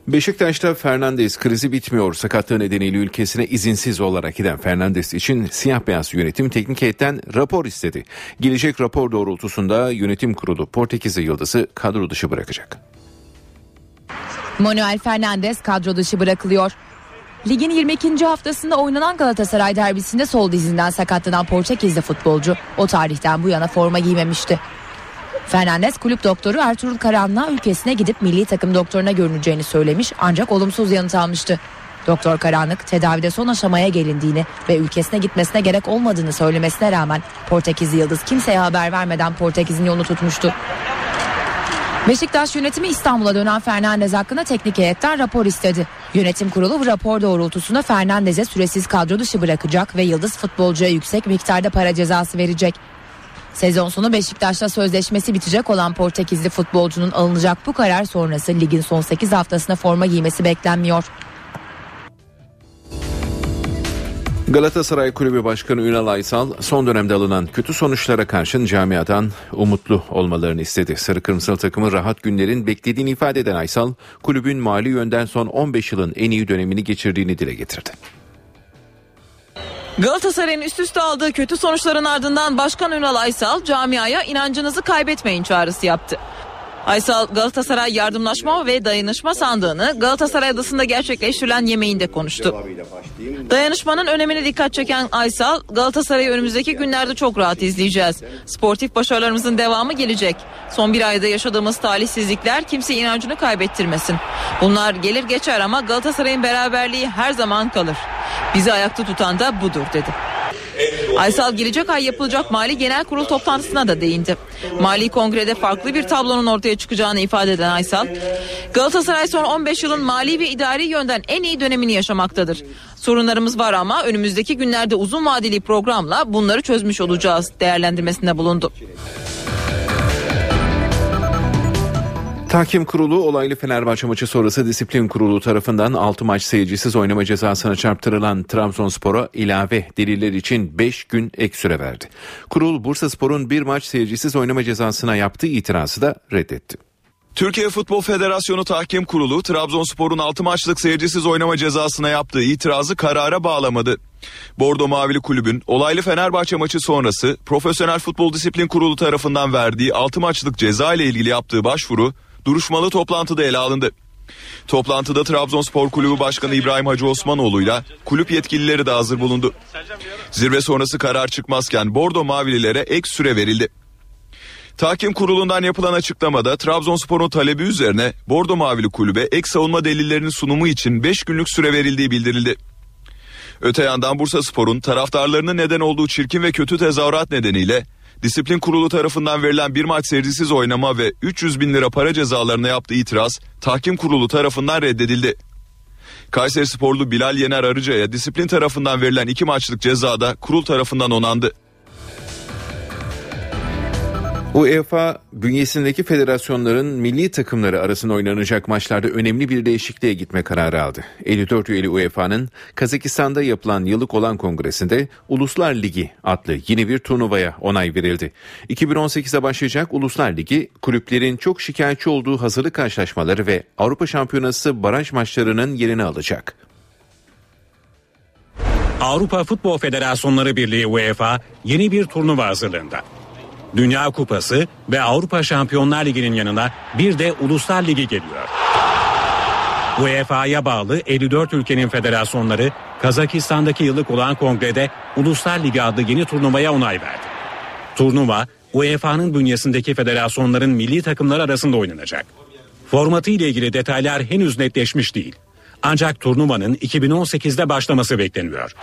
Beşiktaş'ta Fernandes krizi bitmiyor. Sakatlığı nedeniyle ülkesine izinsiz olarak giden Fernandes için siyah beyaz yönetim teknik heyetten rapor istedi. Gelecek rapor doğrultusunda yönetim kurulu Portekizli Yıldız'ı kadro dışı bırakacak. Manuel Fernandes kadro dışı bırakılıyor. Ligin 22. haftasında oynanan Galatasaray derbisinde sol dizinden sakatlanan Portekizli futbolcu o tarihten bu yana forma giymemişti. Fernandes kulüp doktoru Ertuğrul Karan'la ülkesine gidip milli takım doktoruna görüneceğini söylemiş ancak olumsuz yanıt almıştı. Doktor Karanlık tedavide son aşamaya gelindiğini ve ülkesine gitmesine gerek olmadığını söylemesine rağmen Portekizli Yıldız kimseye haber vermeden Portekiz'in yolunu tutmuştu. Beşiktaş yönetimi İstanbul'a dönen Fernandez hakkında teknik heyetten rapor istedi. Yönetim kurulu bu rapor doğrultusunda Fernandez'e süresiz kadro dışı bırakacak ve yıldız futbolcuya yüksek miktarda para cezası verecek. Sezon sonu Beşiktaş'ta sözleşmesi bitecek olan Portekizli futbolcunun alınacak bu karar sonrası ligin son 8 haftasına forma giymesi beklenmiyor. Galatasaray Kulübü Başkanı Ünal Aysal son dönemde alınan kötü sonuçlara karşın camiadan umutlu olmalarını istedi. Sarı Kırmızılı takımı rahat günlerin beklediğini ifade eden Aysal, kulübün mali yönden son 15 yılın en iyi dönemini geçirdiğini dile getirdi. Galatasaray'ın üst üste aldığı kötü sonuçların ardından Başkan Ünal Aysal camiaya inancınızı kaybetmeyin çağrısı yaptı. Aysal Galatasaray Yardımlaşma ve Dayanışma Sandığı'nı Galatasaray Adası'nda gerçekleştirilen yemeğinde konuştu. Dayanışmanın önemine dikkat çeken Aysal, Galatasaray'ı önümüzdeki günlerde çok rahat izleyeceğiz. Sportif başarılarımızın devamı gelecek. Son bir ayda yaşadığımız talihsizlikler kimse inancını kaybettirmesin. Bunlar gelir geçer ama Galatasaray'ın beraberliği her zaman kalır. Bizi ayakta tutan da budur dedi. Aysal gelecek ay yapılacak Mali Genel Kurul toplantısına da değindi. Mali Kongre'de farklı bir tablonun ortaya çıkacağını ifade eden Aysal, Galatasaray son 15 yılın mali ve idari yönden en iyi dönemini yaşamaktadır. Sorunlarımız var ama önümüzdeki günlerde uzun vadeli programla bunları çözmüş olacağız değerlendirmesinde bulundu. Tahkim Kurulu olaylı Fenerbahçe maçı sonrası disiplin kurulu tarafından 6 maç seyircisiz oynama cezasına çarptırılan Trabzonspor'a ilave deliller için 5 gün ek süre verdi. Kurul Bursa Spor'un bir maç seyircisiz oynama cezasına yaptığı itirazı da reddetti. Türkiye Futbol Federasyonu Tahkim Kurulu Trabzonspor'un 6 maçlık seyircisiz oynama cezasına yaptığı itirazı karara bağlamadı. Bordo Mavili Kulübün olaylı Fenerbahçe maçı sonrası Profesyonel Futbol Disiplin Kurulu tarafından verdiği 6 maçlık ceza ile ilgili yaptığı başvuru duruşmalı toplantıda ele alındı. Toplantıda Trabzonspor Kulübü Başkanı İbrahim Hacı Osmanoğlu ile kulüp yetkilileri de hazır bulundu. Zirve sonrası karar çıkmazken Bordo Mavililere ek süre verildi. Tahkim kurulundan yapılan açıklamada Trabzonspor'un talebi üzerine Bordo Mavili kulübe ek savunma delillerinin sunumu için 5 günlük süre verildiği bildirildi. Öte yandan Bursa Spor'un taraftarlarının neden olduğu çirkin ve kötü tezahürat nedeniyle disiplin kurulu tarafından verilen bir maç seyircisiz oynama ve 300 bin lira para cezalarına yaptığı itiraz tahkim kurulu tarafından reddedildi. Kayseri sporlu Bilal Yener Arıca'ya disiplin tarafından verilen iki maçlık cezada kurul tarafından onandı. UEFA bünyesindeki federasyonların milli takımları arasında oynanacak maçlarda önemli bir değişikliğe gitme kararı aldı. 54 üyeli UEFA'nın Kazakistan'da yapılan yıllık olan kongresinde Uluslar Ligi adlı yeni bir turnuvaya onay verildi. 2018'e başlayacak Uluslar Ligi kulüplerin çok şikayetçi olduğu hazırlık karşılaşmaları ve Avrupa Şampiyonası baraj maçlarının yerini alacak. Avrupa Futbol Federasyonları Birliği UEFA yeni bir turnuva hazırlığında. Dünya Kupası ve Avrupa Şampiyonlar Ligi'nin yanına bir de Uluslar Ligi geliyor. UEFA'ya bağlı 54 ülkenin federasyonları Kazakistan'daki yıllık olan kongrede Uluslar Ligi adlı yeni turnuvaya onay verdi. Turnuva UEFA'nın bünyesindeki federasyonların milli takımları arasında oynanacak. Formatı ile ilgili detaylar henüz netleşmiş değil. Ancak turnuvanın 2018'de başlaması bekleniyor.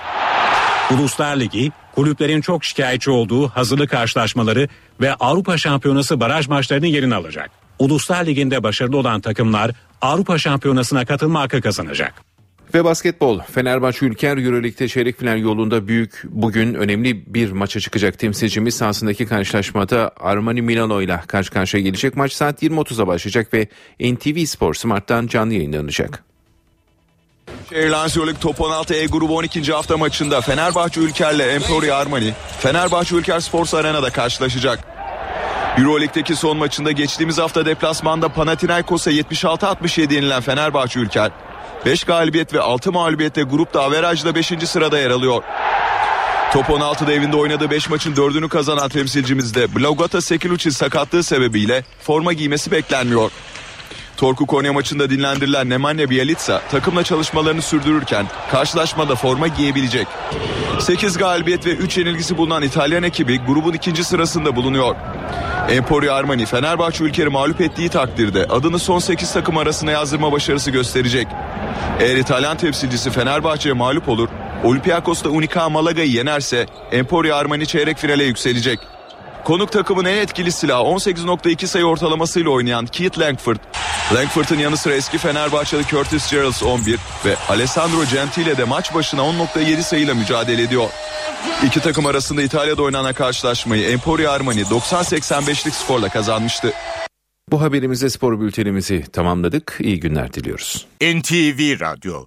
Uluslar Ligi, kulüplerin çok şikayetçi olduğu hazırlık karşılaşmaları ve Avrupa Şampiyonası baraj maçlarının yerini alacak. Uluslar Ligi'nde başarılı olan takımlar Avrupa Şampiyonası'na katılma hakkı kazanacak. Ve basketbol Fenerbahçe Ülker Euroleague'de çeyrek final yolunda büyük bugün önemli bir maça çıkacak temsilcimiz sahasındaki karşılaşmada Armani Milano ile karşı karşıya gelecek. Maç saat 20.30'a başlayacak ve NTV Spor Smart'tan canlı yayınlanacak. Airlines Euroleague Top 16 E grubu 12. hafta maçında Fenerbahçe Ülker'le Emporia Armani Fenerbahçe Ülker Sports Arena'da karşılaşacak. Euroleague'deki son maçında geçtiğimiz hafta deplasmanda Panathinaikos'a 76-67 yenilen Fenerbahçe Ülker 5 galibiyet ve 6 mağlubiyetle grupta averajla 5. sırada yer alıyor. Top 16'da evinde oynadığı 5 maçın 4'ünü kazanan temsilcimizde Blogata Sekilucci sakatlığı sebebiyle forma giymesi beklenmiyor. Torku Konya maçında dinlendirilen Nemanja Bjelica takımla çalışmalarını sürdürürken karşılaşmada forma giyebilecek. 8 galibiyet ve 3 yenilgisi bulunan İtalyan ekibi grubun ikinci sırasında bulunuyor. Emporio Armani Fenerbahçe ülkeyi mağlup ettiği takdirde adını son 8 takım arasına yazdırma başarısı gösterecek. Eğer İtalyan temsilcisi Fenerbahçe'ye mağlup olur, Olympiakos da Unica Malaga'yı yenerse Emporio Armani çeyrek finale yükselecek. Konuk takımın en etkili silahı 18.2 sayı ortalamasıyla oynayan Keith Langford. Langford'un yanı sıra eski Fenerbahçeli Curtis Geralds 11 ve Alessandro Gentile de maç başına 10.7 sayıyla mücadele ediyor. İki takım arasında İtalya'da oynanan karşılaşmayı Emporio Armani 90-85'lik skorla kazanmıştı. Bu haberimizde spor bültenimizi tamamladık. İyi günler diliyoruz. NTV Radyo